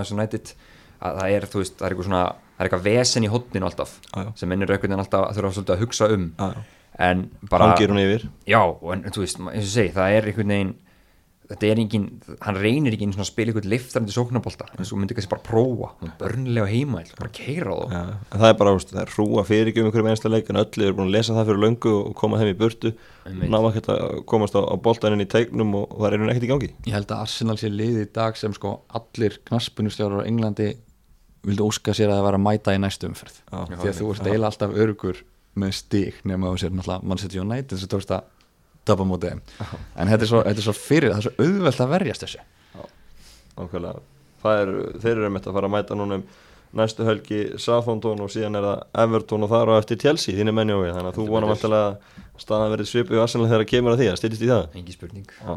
þessu nættið að það er, veist, það er eitthvað svona það er eitthvað vesen í hotninu alltaf já. sem minnir veginn alltaf þurfa að hugsa um já. en bara Já, en, veist, eins og segi, það er einhvern veginn þetta er engin, hann reynir ekki að spila einhvern liftarandi sóknabólta eins og myndi kannski bara prófa, börnlega heima bara keira á þá. En það er bara, veist, það er hrúa fyrir um einhverjum einsta leik en öll eru búin að lesa það fyrir löngu og koma þeim í burtu. Ná ekki að komast á, á boltaninn í teiknum og, það er einhvern ekkert í gangi. Ég held að Arsenal sé liði í dag sem sko allir knaspunustjórar á Englandi vildu óska sér að það var að mæta í næstu umferð. Já. því að þú ert eiginlega alltaf örgur með stík nema þú sér náttúrulega mann setja United sem tókst að tapa mútið en þetta er, svo, þetta er svo fyrir, það er svo auðvelt að verjast þessu. Nákvæmlega. Er, þeir eru meitt að fara að mæta núna um næstu helgi Southampton og síðan er það Everton og þar og eftir Chelsea, þínu menni og þannig að þú vonum alltaf að staðan verið svipu í Arsenal þegar kemur að því að styrist í það? Engi spurning. Já.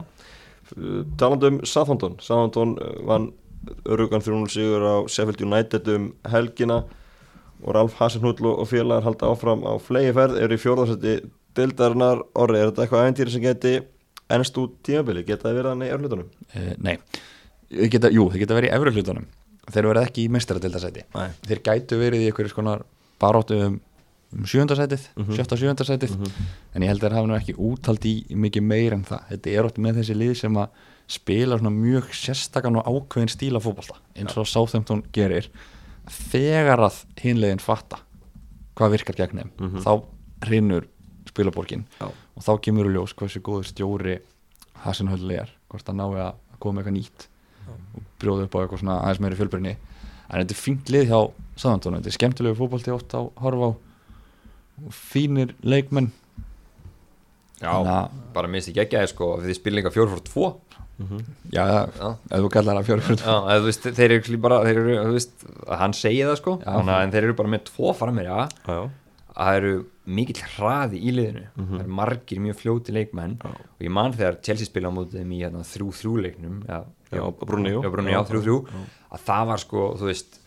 Talandi um Southampton. Southampton uh, vann örugan 300 sigur á Sheffield United um helgina og Ralf Hasenhull og og félagar halda áfram á flegi ferð eru í fjórðarsætti dildarinnar orði, er þetta eitthvað æventýri sem geti ennst út tímabili, geta það verið hann í örlutunum? uh, Nei, þeir geta, jú, þeir geta verið í efri hlutunum þeir verða ekki í meistaradildasæti Nei, þeir gætu verið í einhverjum skonar baróttu um, um sjöndasætið Mhm. sjötta sjöndasætið en ég held að þeir hafa nú ekki útald í mikið meir en það. Þetta er ótt með þessi lið sem að spila svona mjög sérstakann og ákveðin stíla fótbolta eins og Southampton gerir. Þegar að hinlegin fatta hvað virkar gegn þeim Mhm. þá hrinnur spilaborgin. Já. og þá kemur í ljós hversu góður stjóri Hasenhöll er hvort að nái að koma eitthvað nýtt og brjóða upp á eitthvað svona aðeins meiri fjölbyrni en þetta er fínt lið hjá Southampton þetta er skemmtilegu fótbolti ótt á horfa á og fínir leikmenn. Já, að- bara minnst ekki ekki að sko því þið spila líka 4-4-2 já, Já, ef þú kallar það fjölbyrni já eða, þú veist, þeir eru bara þeir eru, þú veist, hann segi það sko. Já. en þeir eru bara með tvo framir já, já, já, að það eru mikill hraði í liðinu. Það eru margir mjög fljóti leikmenn. Já. og ég man þegar Chelsea spila á mótið þeim í hérna, 3-3 leiknum já, Já, Brúnni, jú. já, Já, 3-3 að það var sko, þú veist,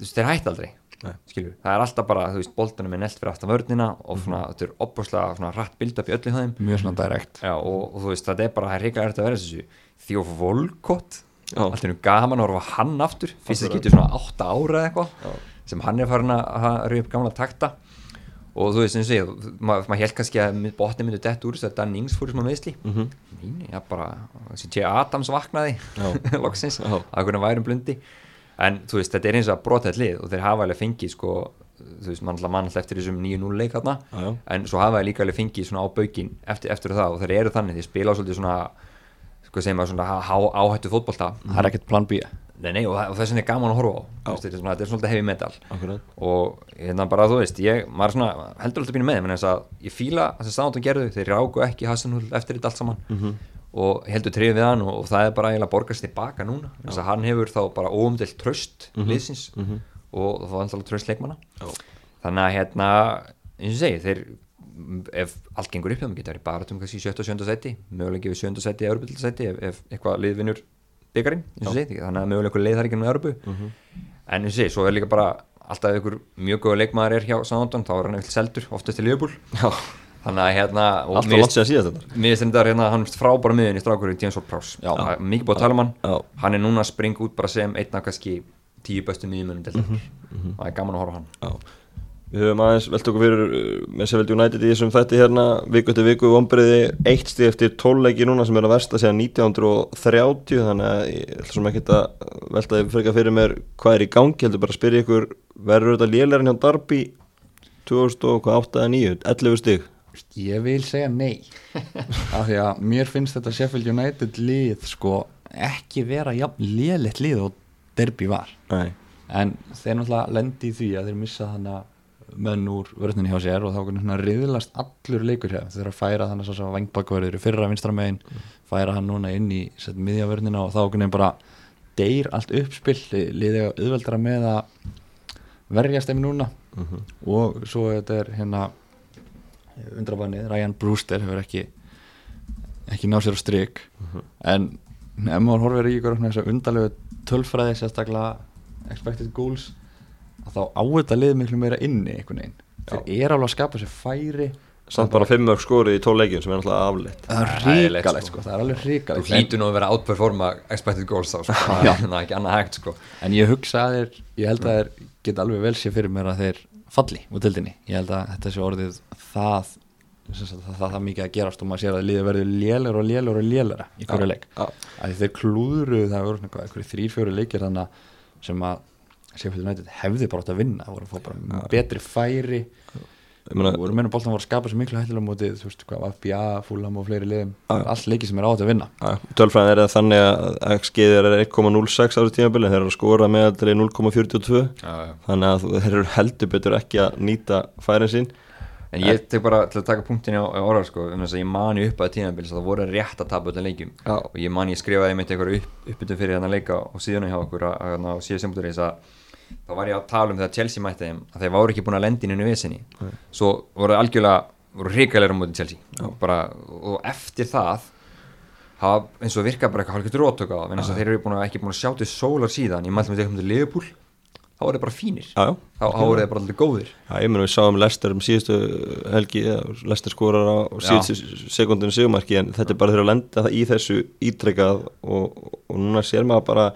veist þeir hætti aldrei það er alltaf bara, þú veist, boltanum er nelt fyrir aftan vörnina og svona, þetta er opbúrslega svona rætt bild upp í öllu þeim. Mjög svona direkt og, og þú veist, þetta er bara, það er erfitt að vera þessu. Þjóf Volkott Já. Allt er nú gaman að horfa hann aftur. Fyrst það Akkurat. getur svona 8 ára eða eitthvað sem hann er farin að að rauða upp gamla takta og þú veist, eins og ég maður mað held kannski að botni myndi dett úr þess að Dan Ings fór sem að meðsli mm. -hmm. já, bara, þessi J. Adams vaknaði loksins, að hvernig værum blundi en þú veist, þetta er eins og að brota þetta lið og þeir hafa alveg fengið sko þú veist, mann alltaf eftir þessum 9-0 leik já. en svo hafa þeir líka alveg fengið svona á baukin eftir, eftir það og þeir eru þannig, þeir spila svolítið svona sko segir maður svona há, áhættu fótbolta það er ekkert plan B nei, nei, og, það- og þess vegna er gaman að horfa á þetta er svona, þetta er svolítið heavy metal akkurat og hérna bara þú veist ég, maður er svona, heldur alltaf býna með þeim en þess að ég fíla þess að sándum gerðu, þeir ráku ekki Hassanhull eftir þetta allt saman Mhm. og heldur trefið við hann og, og það er bara eiginlega að borgast tilbaka núna, þess að hann hefur þá bara óumdelt tröst liðsins og það var alltaf tröst leikmanna Já. þannig að hérna eins og segi, þeir ef allt gengur upp hjá þeim, getur bara um kannski 7. og 7. seti, möguleiki við 7. seti eða seti ef, ef eitthvað liðvinur byggarinn, þannig að möguleika leið þar ekki nú Európu en eins og segi, svo er líka bara alltaf ykkur mjög góða leikmaður er hjá Sándon þá er hann eftir seldur, oftast til Já, þannig að hérna og alltaf langt sér að síðast þetta. Mér finnst þetta hérna, hann frábæra miðin í strákurinn James Ward-Prowse, Já. Það er mikið búið að tala um hann. Hann er núna að springa út bara sem einn af kannski tíu bestu miðjumönum til Mhm, þetta það er gaman að horfa hann. Já, við höfum aðeins velt okkur fyrir uh, með Sheffield United í þessum þætti hérna viku eftir viku vombriði eitt stíð eftir tólleiki núna sem er að versta síðan 1930 þannig að ég ætla sem ekki að velta þið fyrir fyrir mér hvað er í gangi, heldur bara að spyrja ykkur verður þetta lélærin hjá Darby 2008 eða 9, 11 stíg ég vil segja nei. Af því að mér finnst þetta Sheffield United lið sko ekki vera jafn lélegt lið og derby var. Nei, en þeir náttúrulega lendi í því að þeir missa þannig menn úr vörðninni hjá sér og þá riðlast allur leikur hér eru að færa þannig að vangbakverður fyrra vinstramegin, færa hann núna inn í sett miðjavörðnina og þá bara deyr allt uppspill liðið auðveldra með að verjast þeim núna. Mhm. og svo þetta er hérna undrabannið, Ryan Brewster hefur ekki ekki náð sér á strik. En ef maður horfir í ykkur að undarlegu tölfræði sérstaklega expected goals að þá á þetta lið miklu meira inni einhvern veginn. Þeir eru alveg að skapa sér færi. Samt bara 5 mörg skorið í tólleikin sem er náttúrulega afleitt. Það er ríkalegt sko. sko, það er alveg þú ríkalegt en, hlýtur nú að vera outperforma expected goals þá sko. það er- ekki annað hægt sko. en ég hugsa að þeir ég held að þeir geta alveg vel sér fyrir mér að þeir falli út tildinni, ég held að þetta sé orðið það sem sagt, það, það, það mikið að gerast og maður sér að liðið verður lélur og lélur og lélura í hverju leik. Já. að þeir klúðru það voru svona eitthvað þrýr fjóri að að Sheffield United hefði bara átt að vinna voru að fá bara betri færi. Ég meina, voru meina boltan voru að skapa svo miklu hættilega mótið þú veist hvað, FBA, Fulham og fleiri liðum. Allt leiki sem er á þetta að vinna. Tölfræðin er það þannig að XG er 1,06 árið tímabili þeir eru að skora meðaldri 0,42 þannig að þeir eru heldur betur ekki að nýta færin sín. En ég tek bara til að taka punktin á, á orðar sko, um þess að ég mani upp að tímabils að það voru rétt að tapa öllum leikjum. Og ég mani ég skrifaði mitt eitthvað upp, uppbytun fyrir þannig leika og síðan hjá okkur að, að, að síðan sem að þá var ég að tala um þegar Chelsea mætti þeim að þeir voru ekki búin að lendi inn í vesinni svo voru algjörlega voru á móti Chelsea. Og, bara, og eftir það hafa eins og virka bara eitthvað hálfgett rótök á það að þeir eru búin að, ekki búin að sjá til sólar síðan ég mælti með þeim til Liverpool þá er þeir bara fínir. Já, já. þá, eru þeir bara allir góðir. Já, ég meina við sáum Lester um síðustu helgi Lester skorar á síðustu sekundinu sigumarki en þetta er bara þeirra að lenda það í þessu ítrekkað og, og núna sér maður bara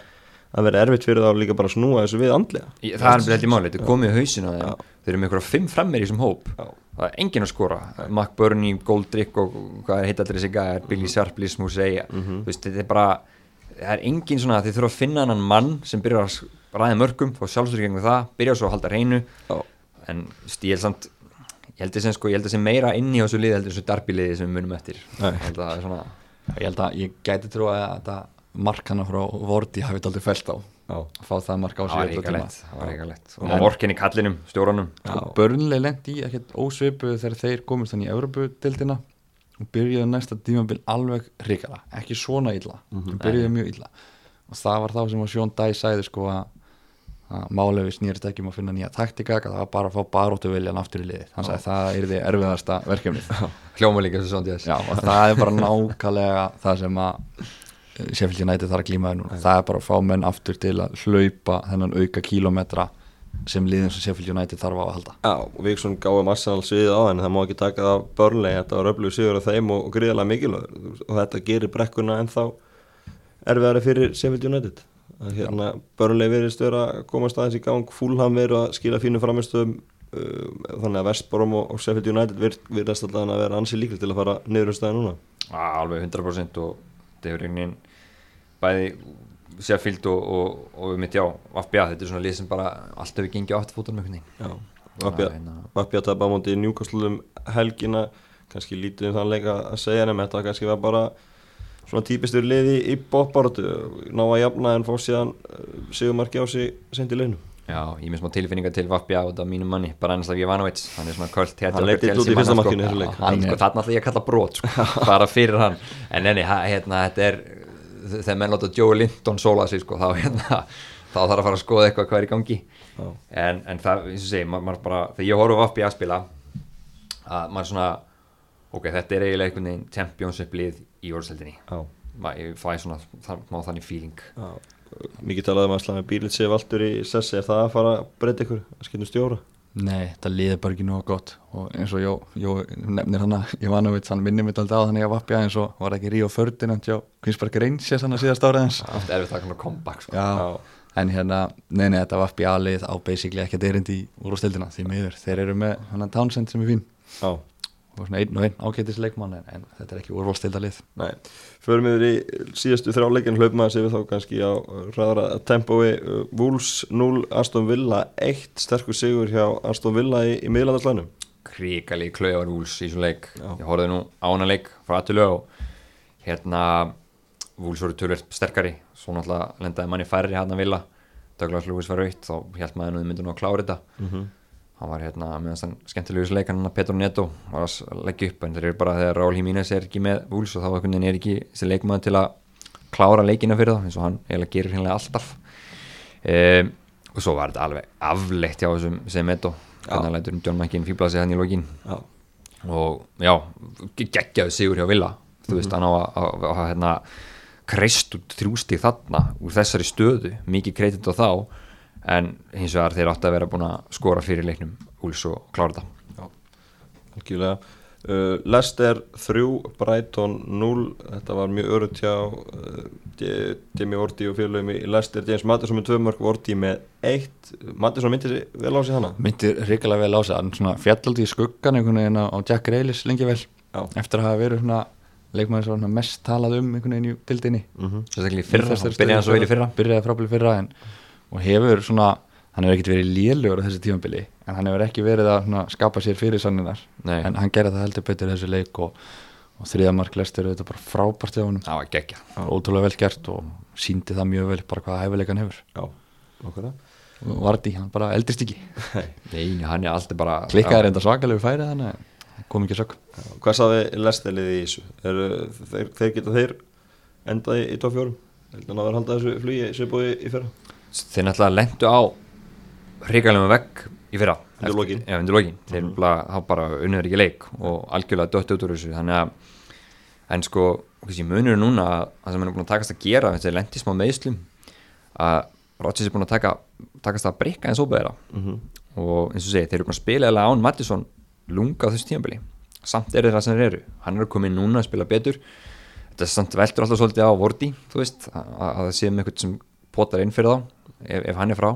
að vera erfitt fyrir þá líka bara að snúa þessu við andlega. Í- það er held í máli, þetta komið í hausinu á þeim. Þeir eru með einhverja fimm fremmir í þessum hóp. Já. það er enginn að skora. Mac Burney, Goldrick og hvað er hitt allir þessi gæðar, Billy Sharp, Liz Mhm. þú veist, þetta er bara það er enginn svona, þið þurfa að finna annan mann sem byrjar að ræða mörgum fá sjálfsögur gegn það, byrja svo að halda hreinu. Já. en veist, ég held ég þessi sko, ég meira inn í þessu lið heldur þessu darbiliði sem við munum eftir. Nei. ég held að það er svona ég held að ég gæti trú að þetta mark hana frá Vorti hafi þetta aldrei fælt á að fá það mark á sig það var ríkalegt og En- vorkinni kallinum, stjóranum. Sko, Börnlega lendi í ekkert ósvipu þegar þeir komist þannig í Evropudildina og byrjuðu næsta tímabil alveg hrikala, ekki svona illa mm byrjuðu mjög illa. Og það var þá sem Sjón Dæ sæði sko að, að málefi snýrist ekki um að finna nýja taktika, að það var bara að fá baróttu viljan aftur í liðið, hann sagði að það er því erfiðasta verkefnið. Hljóma líka þessu svona og það er bara nákvæmlega það sem að Sheffield United þarf að glíma við núna. Það er bara að fá menn aftur til að hlaupa þennan auka kílómetra sem liðin sem Sheffield United þarf á að halda. Já, og Víksson gáði Arsenal sviðið á en það má ekki taka það börnlega þetta var öflug sigur af þeim og, og gríðarlega mikilvægur. Og þetta gerir brekkuna ennþá erfiðari fyrir Sheffield United. Að hérna börnlega verist vera að komast aðeins í gang. Fúlham veru að skila fínu framistöðum um, þannig að Vestbrom og, og Sheffield United vir, virðast alltaf að vera ansi líkli til að fara niður um stæði núna. Alveg 100% og þetta er reynin bæði Sheffield og, og, og við mitt já FBA, þetta er svona lið sem bara alltaf við gengið átt fótum með einhvern Já, Þannig að hérna- Vapja tapa á móti Newcastle um helgina kannski lítið um þann leika að segja en þetta kannski var bara svona típistur liði í bóttbáratu ná að jafna en fá síðan uh, sigumarki á sig sendi leinu Já, ég með smá tilfinninga til FBA og þetta mínum manni, bara ennast af Jovanovic hann er svona kvöld Hann leit illa út í fyrsta markinu í þessu leik. hann, sko, þarna ætla ég að kalla brot sko, bara fyrir hann. En enni, hérna, þetta er þegar menn láta Joe Linton sóla sig sko, þá, hérna, þá þarf að fara að skoða eitthvað hvað er í gangi. Já. en, en það, eins og segi, maður, maður bara þegar ég horf á FBA að spila að maður svona ok, þetta er eiginlega einhvern veginn championship lið í orðseldinni Já, ég fæ svona, má þannig feeling. Já. Mikið talaði um að slæmi bílit sér valdur í sessi er það að fara að breyta ykkur að skilja stjóra Nei, þetta liði bara ekki nóg gott. Og eins og Jó, Jó nefnir hann að Ivanovic, hann minnir mitt alltaf á þannig að vapja eins og var ekki Ríó Ferdinand hjá Kvinsberg Rangers hann að síðast árið hans oft erfitt að koma comeback sko. Já, en hérna, nei, nei, þetta vapja lið á basically ekkert erindi í úrstildina því miður, þeir eru með hann að Townsend sem er fín. Já, og svona einn og einn ágætis leikmann en, en þetta er ekki úrvalstildalið nei. Förum við í síðastu þrjáleikin hlaupum að séu við þá kannski á ræðara tempói. Wolves 0, Aston Villa 1 sterkur sigur hjá Aston Villa í, í miðlandarslænum kríkali klauðar Wools í svona leik. Já. ég horfði nú á hana leik frá aðtölu og hérna Wools voru tölvöld sterkari. Svo náttúrulega lendaði manni færri hann að vilja Douglas Lewis var aukt þá held maður nú þið myndu nú að klára þetta. Mm -hmm. Hann var hérna meðan þann skemmtilegus leik hann Petro Neto var að leggja upp. En þeir eru bara þegar Raúl Jiménez er ekki með Wools og þá er ekki þessi leikmaður til að klára leikina fyrir það eins og hann eiginlega gerir hérna alltaf. Um, og svo var þetta alveg afleitt hjá þessum sem Neto. Hann lætur John McKean fýbla sig hann í lokin. Já, og já, geggjaðu sigur hjá Villa. Þú veist, hann á að, að, að, að hérna, kreist út þrjústig þarna úr þessari stöðu, mikið kreitit á þá en hins vegar þeir átti að vera búin að skora fyrir leiknum úls og klára þetta. Algjörlega. Uh, Leicester 3, Brighton 0 þetta var mjög örutt hjá uh, Demi Vorti og félagum í Leicester, James Mattisson með 2 mörg Vorti með 1, Mattisson myndi sér vel á sig hana? Myndir hrikalega vel á sig. Hann fjallaldi í skuggan einhvern veginn á Jack Reilis lengi vel. Já. eftir að hafa verið svona leikmaður sem var mest talað um einhvern veginn í dildinni mm sérstaklega í fyrra, byrjaði svo vel í fyrra. byrjaði frábæli fyrra en, og hefur svona hann hefur ekkert verið lélugur á þessi tímabili en hann hefur ekki verið að svona, skapa sér fyrir sanninar Nei. en hann gerði það heldur betur þessu leik og, og þriðamark lestur þetta bara frábært það var geggja ótrúlega vel gert og síndi það mjög vel bara hvaða hæfileikan hefur. Já, okkur og Vardí, hann bara eldrist ekki. Nei, hann er alltaf bara klikkaði reynda svakalegu færið en kom ekki sög Hvað saði Leicester-liði í þessu? Er, þeir, þeir geta þeir endað í, 4 heldur hann að vera að halda þessu flugi sem búið í fyrra þeir náttúrulega lendu á hrigalegum vegg í fyrra. Undir Eftir- lokin. já, undir lokin, þeir bara, þá bara unnur ekki leik og algjörlega dött út úr þessu. Þannig að en sko, kannski munur er núna að það sem er búin að takast að gera er lendi smá meðslum að Rodgers er búin að taka, takast að breyka eins óbæðira Mhm. og eins og segi, þeir eru búin að spila eða án Mattisson lunga á þessu tímabili. Samt eru það sem þeir eru, hann er inn núna að spila betur. Þetta er samt veldur alltaf svolítið á Vorti, þú veist að, að það séum eitthvað sem potar inn fyrir þá ef, ef hann er frá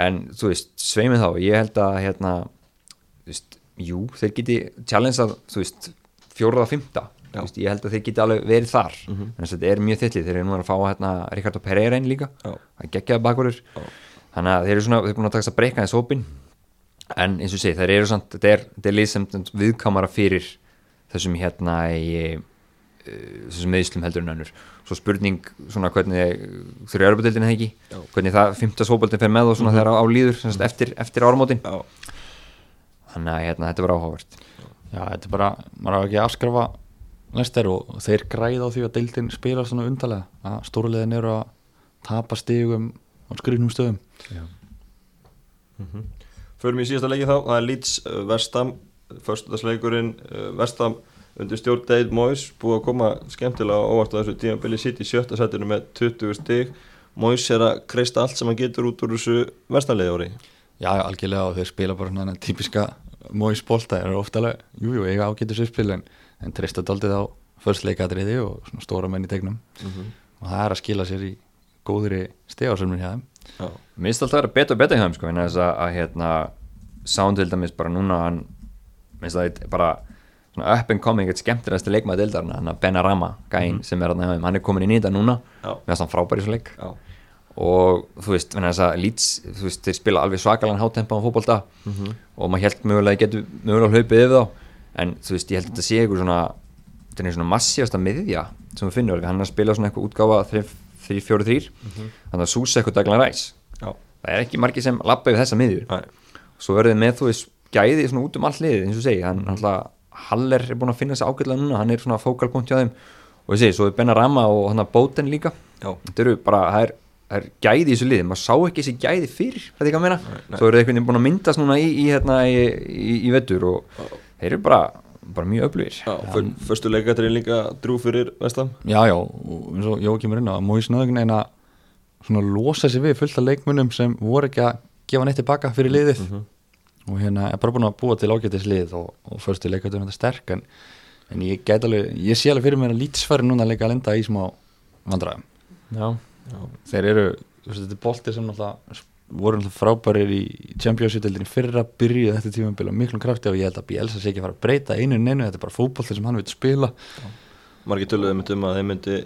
en þú veist, sveimið þá, ég held að hérna, þú veist, jú þeir geti challengeað, þú veist fjóraða fymta, Já. veist, ég held að þeir geti alveg verið þar, mm Mhm. en þetta er mjög þittli þeir eru nú að fá hérna Ricardo Pereira inn líka Já. að geggjaði Já. þannig að þeir eru svona, þeir eru búin að taka þess að breyka þess hópin en eins og segi, þeir eru samt þetta er, er lið sem viðkamara fyrir þessum hérna í þessum meðslum heldur en önnur. Svo spurning svona hvernig eða ekki, Já. hvernig það fymtas hópaldin fer með og svona þegar á, á líður sem sagt, eftir, eftir áramótin. Já, þannig að hérna, þetta var áhugavert. Já, þetta er bara, maður á ekki að afskrafa næstar og þeir græða á því að deildin spila svona undarlega. Að stórulegin eru að tapa stigum á skrifnum stöðum. Förum í síðasta leiki þá, það er Leeds uh, Vestam, förstudagsleikurinn uh, Vestam undir stjórn Dave Moyes búið að koma skemmtilega á óvart á þessu tímabili. Sitt í sjötta setinu með 20 stig. Moyes er að kreista allt sem hann getur út úr þessu vestamleiði ári Já, algjörlega og þeir spila bara svona típiska móis bolta, þeir eru ofta alveg jú, jú, eiga ágætur sérspil en, en treysta daldið á förstleikadriði og svona stóra menn í tegnum. Og það er að skila sér í góðri stegarsölmur hjá þeim. Já, Mér finnst alltaf að vera betur og betur hjá þeim sko, en þess að, að hérna, Sound til dæmis bara núna hann, up and coming, eitt skemmtilegasti leikmaði deildarna, hann að Benarama gæinn sem er hjá þeim, hann er komin inn í þetta núna. Já. með þess að hann frábæri svo leik. Já, og þú veist, að þess að Leeds, þú veist, þeir spila alveg svakalan hátempa á fótbolta. Og maður held mögulega getur mögulega hlaupið yfir þá. En þú veist, ég held að þetta sé eitthvað svona þetta er svona massífasta miðja sem við finnum, hann er að spila svona eitthvað útgáfa 3-4-3, þannig að Súsa eitthvað daglan ræs, já, það er ekki margir sem lappa yfir þessa miðjur, svo verður þið með þú veist, gæði svona út um all liðið, eins og segi. Hann alltaf, Haller er búin að finna þessi ágætlega núna hann er svona fókalpunkt hjá þeim. Og ég segi, svo er Benarama og hann að Bóten líka. Já, þetta eru bara, það er, það er gæði í þessu liði, maður sá ekki þessi gæði fyrir þetta er ekki að meina, nei. svo eru þeir einhvern veginn búin að myndast núna í, í, hérna, í, í, í vettur og þeir eru bara, bara mjög öflugir. Já fyr, Förstu leikatrið líka drú fyrir Vestam Já, já, og eins og Jói kemur inn á að móis náðugin eina svona losa sig við fullt af leikmunum sem voru ekki að gefa neitt tilbaka fyrir liðið og hérna er bara búin að búa til ágætis lið og, og fyrstu leikatur þetta sterk en, en ég get alveg, ég sé alveg fyrir mér að lítsfæri núna leika að lenda í smá vandræðum. Já, þeir eru, þú veist, þetta er bolti sem náttúrulega voru náttúrulega frábærir í Championship-deildinni fyrra byrjuð þetta tímabili á miklum krafti og ég held að Bielsa sé ekki fara að breyta einu en einu, þetta er bara fótbolti sem hann vil spila. Margir töluðu myndi um að þeir myndi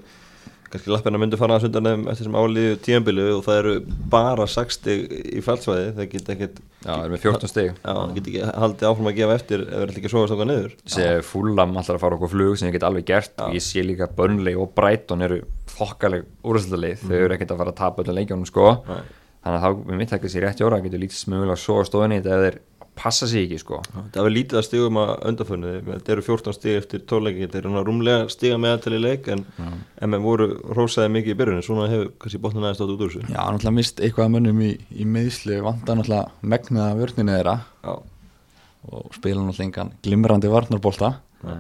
kannski lappina myndi fara að sundan þeim eftir sem álíðu tímabili og það eru bara 60 í fælsvæði þeir get ekki já, það er með 14 stig. Já, það get ekki haldið áfram að gefa eftir ef það er ekki að sofa stokkað niður. Sé fúlam allar að fara okkur flug sem ég get alveg gert. Og ég sé líka Burnley og Brighton eru þokkaleg úrstæðalið, þau eru ekkert að fara að tapa öllum leikjónum sko. Nei. þannig að þá, við mitt ekki sér rétt jóra, getur lítið smögulega svo þeir passa sig ekki sko. Það var lítið að stigum að undarfunni þetta eru 14 stig eftir tóleiki þetta eru rúmlega stiga meðal í leik en, en menn voru rósaði mikið í byrjunni svona hefur kannski botnin aðeins stótt út úr þessu. Já, náttúrulega mist eitthvað að mönnum í, í meðsli vanda náttúrulega megnaða vörninu þeirra. Já, og spila náttúrulega engan glimrandi varnarbolta.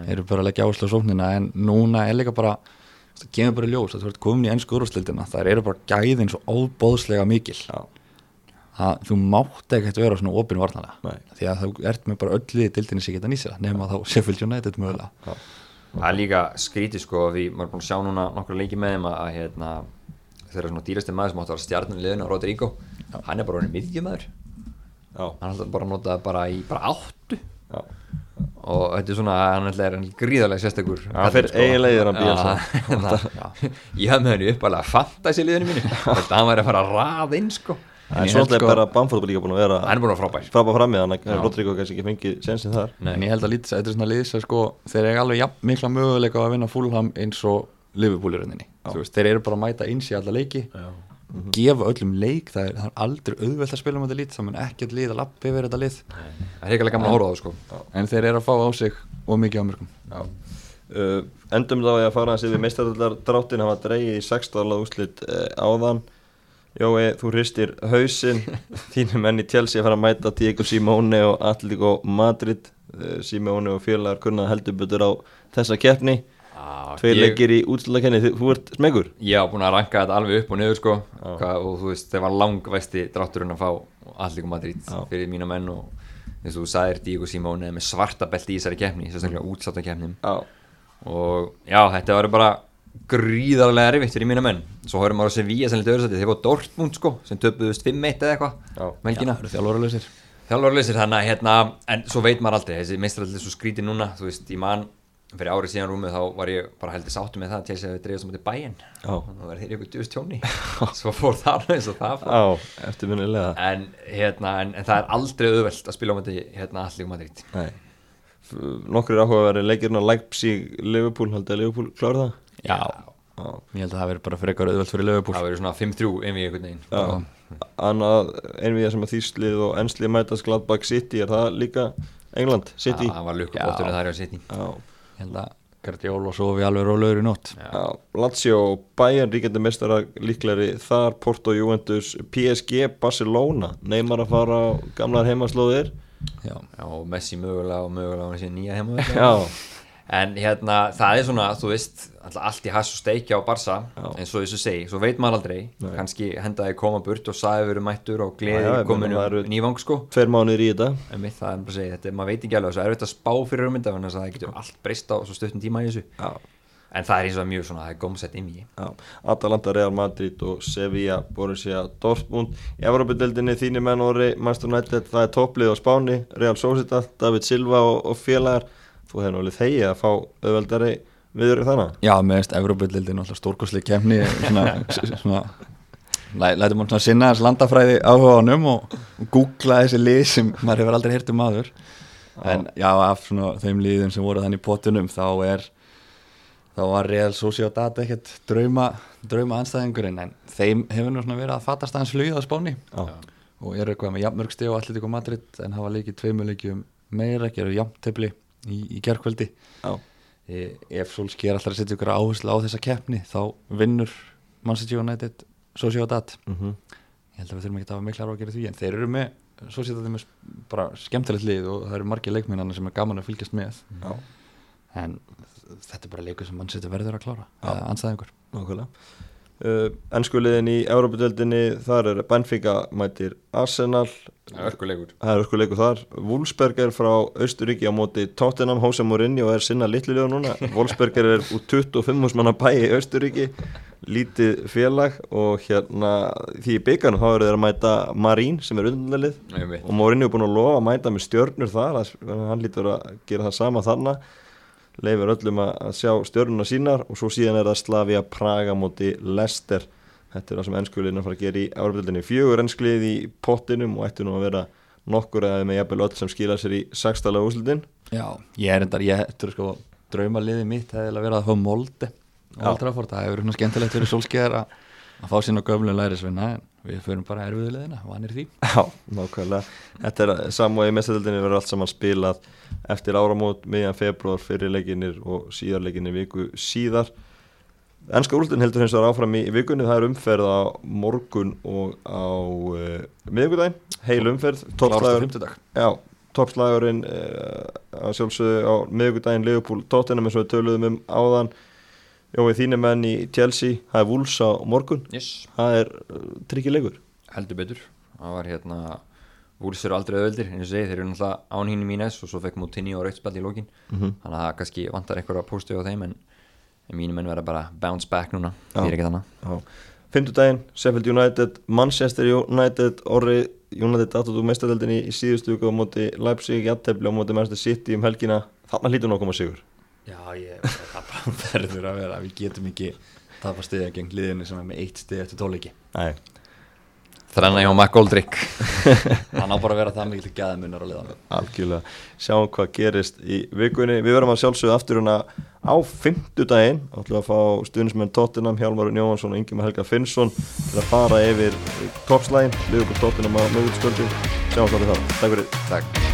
Eru bara að leggja áherslu á sóknina en núna er líka bara það kemur bara ljós að þú ert komin í ennsku úrústildina það eru bara gæðin svo óbóðslega mikil. Já, að þú mátt ekkert vera svona opinn varnarlega. Nei. því að þú ert með bara öll liði dildinni sem geta nýsa nema þá Sheffield United mögulega. Það er líka skrítið sko því maður er búin að sjá núna nokkru leiki með þeim að, að hérna, þeirra svona dýrasti maður sem átti að vera stjarnan í liðinu Rodrigo, hann er bara orðin miðjumæður já, hann er alltaf bara notað bara í bara áttu. Já. og þetta er svona, hann er gríðarlega sérstakur Það fer eiginlega hann Bielsa. Bielsa ég hafði með henni uppalega fantasy liðinu mínu. Þetta hann væri að fara að raða inn sko En En ég svo held er sko- bara Bamford líka búin að vera hann er búin að vera frábær. frábæð frammi þannig að Rodrigo kannski ekki fengið sensin þar. Nei. en ég held að lítið þetta er svona liðs að sko þeir eru alveg jafn mikla möguleika að vinna Fulham eins og Liverpool í rauninni. Þú veist, þeir eru bara að mæta eins í alla leiki gefa öllum leik það er, það er aldrei auðvelt að spila með þetta lít það mun ekkert lið að lappa yfir þetta lið. Það er ekki gaman að horfa á það sko. En þeir eru að fá á sig og mikið á mörgum uh, Endum þá í að fara hans yfir meistardallar dráttin hafa dreigið í 16. úslit uh, áðan Jói, þú hristir hausinn. Þínum menn í Chelsea að fara að mæta Diego Simone og Atletico Madrid. Uh, Simone og félagar kunna heldur betur á þessa keppni. Ah, Tveir ég- leikir í útslakenni, þú ert smegur Ég var búin að ranka þetta alveg upp og niður sko. Hvað, og þú veist, það var langvæsti drátturinn að fá Allíku Madrid Já. fyrir mína menn og eins og þú sagðir Díko Simone með svarta belti í þessari keppni sérstaklega Já, og já, þetta var bara gríðarlega erfitt fyrir mína menn. Svo horfum maður á Sevilla sem lítið öðru sæti þeir voru Dortmund sko, sem töpuðust 5-1 eða eitthvað melgina það eru þjálfaralausir. Þjálfarleysir þannig að hérna en svo veit maður aldrei, þessi mestrallir svo skrítið núna. Þú veist, ég man fyrir árið síðan rúmið þá var ég bara heldur sáttu með það að Chelsea hefði dreifast á móti bæinn Já. þannig að verði þeir ykkur djúst tjóni svo fór það eins og það fór. En, hérna, en, en það er aldrei auðvelt að spila á móti hérna allir Madrid. Nei. F- Nokkur áhugaverði leikirinn á Leipzig, Liverpool, haldið að Liverpool klára það? Já, Já. Ég held að það veri bara frekar auðvelt fyrir Liverpool. Það verður svona 5-3 einvið einhvern veginn. Já, annað einvið sem að Þýslið og Enslið mætast Gladbach City, er það líka England, City? það var lukkubótturinn þar í að City. Já, ég held að Guardiola sofi alveg rólegur í nótt. Já. já, Lazio og Bayern ríkjandi mestara líklegri þar, Porto, Juventus, PSG, Barcelona, neymar að fara á gamlar heimaslóðir. Já, Já, og Messi mögulega og mögulega á þessi nýja heima. Já, En hérna, það er svona, þú veist, allt í hass og steikja á Barsa eins og þessu segi, svo veit maður aldrei. Nei. kannski hendaði koma burt og sæði verið mættur og gleði kominu það eru- nývang sko. tveir mánuðir í þetta. En mitt það er bara að segja, þetta er, maður veit ekki alveg svo erfitt að spá fyrir um þetta, þannig að það getur allt breyst á svo stuttum tíma í þessu. Já, en það er eins og mjög svona, það er gómsett inn í. Atalanta, Real Madrid og Sevilla, Borussia, Dortmund. Í Evropadeildinni þínir menn orri Manchester United, það er topplið á Spáni Real Sociedad, David Silva og, og félagar Þú hefði náttúrulega þegið að fá auðveldari viður þannig já með veist Evropadildin alltaf stórkostlega kemni svona, svona læ- lætur mann svona sinna þess landafræði áhuga á honum og, og googla þessi lið sem maður hefur aldrei heyrt um aður en já af svona þeim liðum sem voru þannig í potunum þá er þá var Real Sociedad ekkert drauma, drauma anstæðingurinn en þeim hefur nú svona verið að fatast aðeins flugið á spáni. Já, og eru eitthvað með jafnmörgsti og Atletico Madrid en hafa leikið tveimu leikjum meira, gerðu jafntefli í, í gerkvöldi já, e, ef Solskjaer alltaf að setja ykkur áherslu á þessa keppni þá vinnur Manchester United Sociedad. Mhm. Ég held að við þurfum ekki að hafa mikla ára að gera því en þeir eru með Sociedad er með bara skemmtilegt lið og það eru margir leikminnana sem er gaman að fylgjast með. Já, en þetta er bara leikur sem Manchester verður að klára Já. eða anstæðingur nákvæmlega. Uh, Ennskuliðin í Evropadeildinni þar er Benfica mætir Arsenal Það er örkuleikur Það er ösku leikur þar Wolfsberger frá Austuríki á móti Tottenham Hose Mourinho er sinna litlu liða núna. Wolfsberger er úr 25 manna bæ í Austuríki lítið félag og hérna því í byggarnum þá eru þeir að mæta Marín sem er undanlið og Mourinho er búin að lofa að mæta með stjörnur þar hann lítur að gera það sama þarna. Leifir öllum að sjá stjörnuna sínar og svo síðan er það Slavia Praga móti Leicester þetta er það sem ennskuliðin er að fara að gera í Európa-deildinni fjögur ennskliðið í pottinum og ættu nú að vera nokkur eða með jafnvel öll sem skila sér í sextalega úslutin Já, ég er endar, ég er sko draumaliði mitt hefði verið að fá moldi Já. Old Trafford, það hefur svona skemmtilegt fyrir Solskjaer að að fá sína gömlu lærisvinna en við förum bara erfiðulegina, vanir því. Já, nákvæmlega. Þetta er samvægi í mestadeldinni verður allt saman spilað eftir áramót, miðjan februar fyrirleikinir og síðarleikinir viku síðar Ennska úrslutin heldur hins vegar áfram í vikunni, það er umferð á morgun og á uh, miðvikudaginn, heil umferð. Toppslagurinn uh, að sjálfsögðu á miðvikudaginn. Leopold Tottenham eins og við töluðum um áðan. Jói þínu menn í Chelsea, það er Wolves á morgun. Yes. það er uh, tryggilegur. Heldur betur. Það var hérna Vúls eru aldrei öðvöldir, eins og segi, þeir eru náttúrulega án hinn í mínes og svo fekk Moutinho og rauðspall í lókin Mhm. þannig að það kannski vantar eitthvað að póstu á þeim en, en mínum menn verða bara bounce back núna því er ekki þannig Já. Fimmtudaginn, Sheffield United, Manchester United, Orri United aðtóttu meistardöldinni í síðustu viku á móti Leipzig, Jattefli á móti Manchester City um helgina, þarna nú að koma sigur. Já, ég, það bara verður að vera. Við getum ekki tapa stiga gegn liðinu sem er með eitt stið eftir tóleiki Nei, Þrenna hjá McGoldrick hann á bara að vera það mikil gæðamunnar á liðanum algjörlega. Sjáum hvað gerist í vikunni. Við verðum að sjálfsögðu aftur hérna á fimmtudaginn, ætlum að fá stuðnismenn Tottenham, Hjálmar Jóhansson og Ingemar Helga Finnsson til að fara yfir toppslægin, liður på Tottenham á mögutskvöldi sjáum hvað við þá, takk fyrir. Takk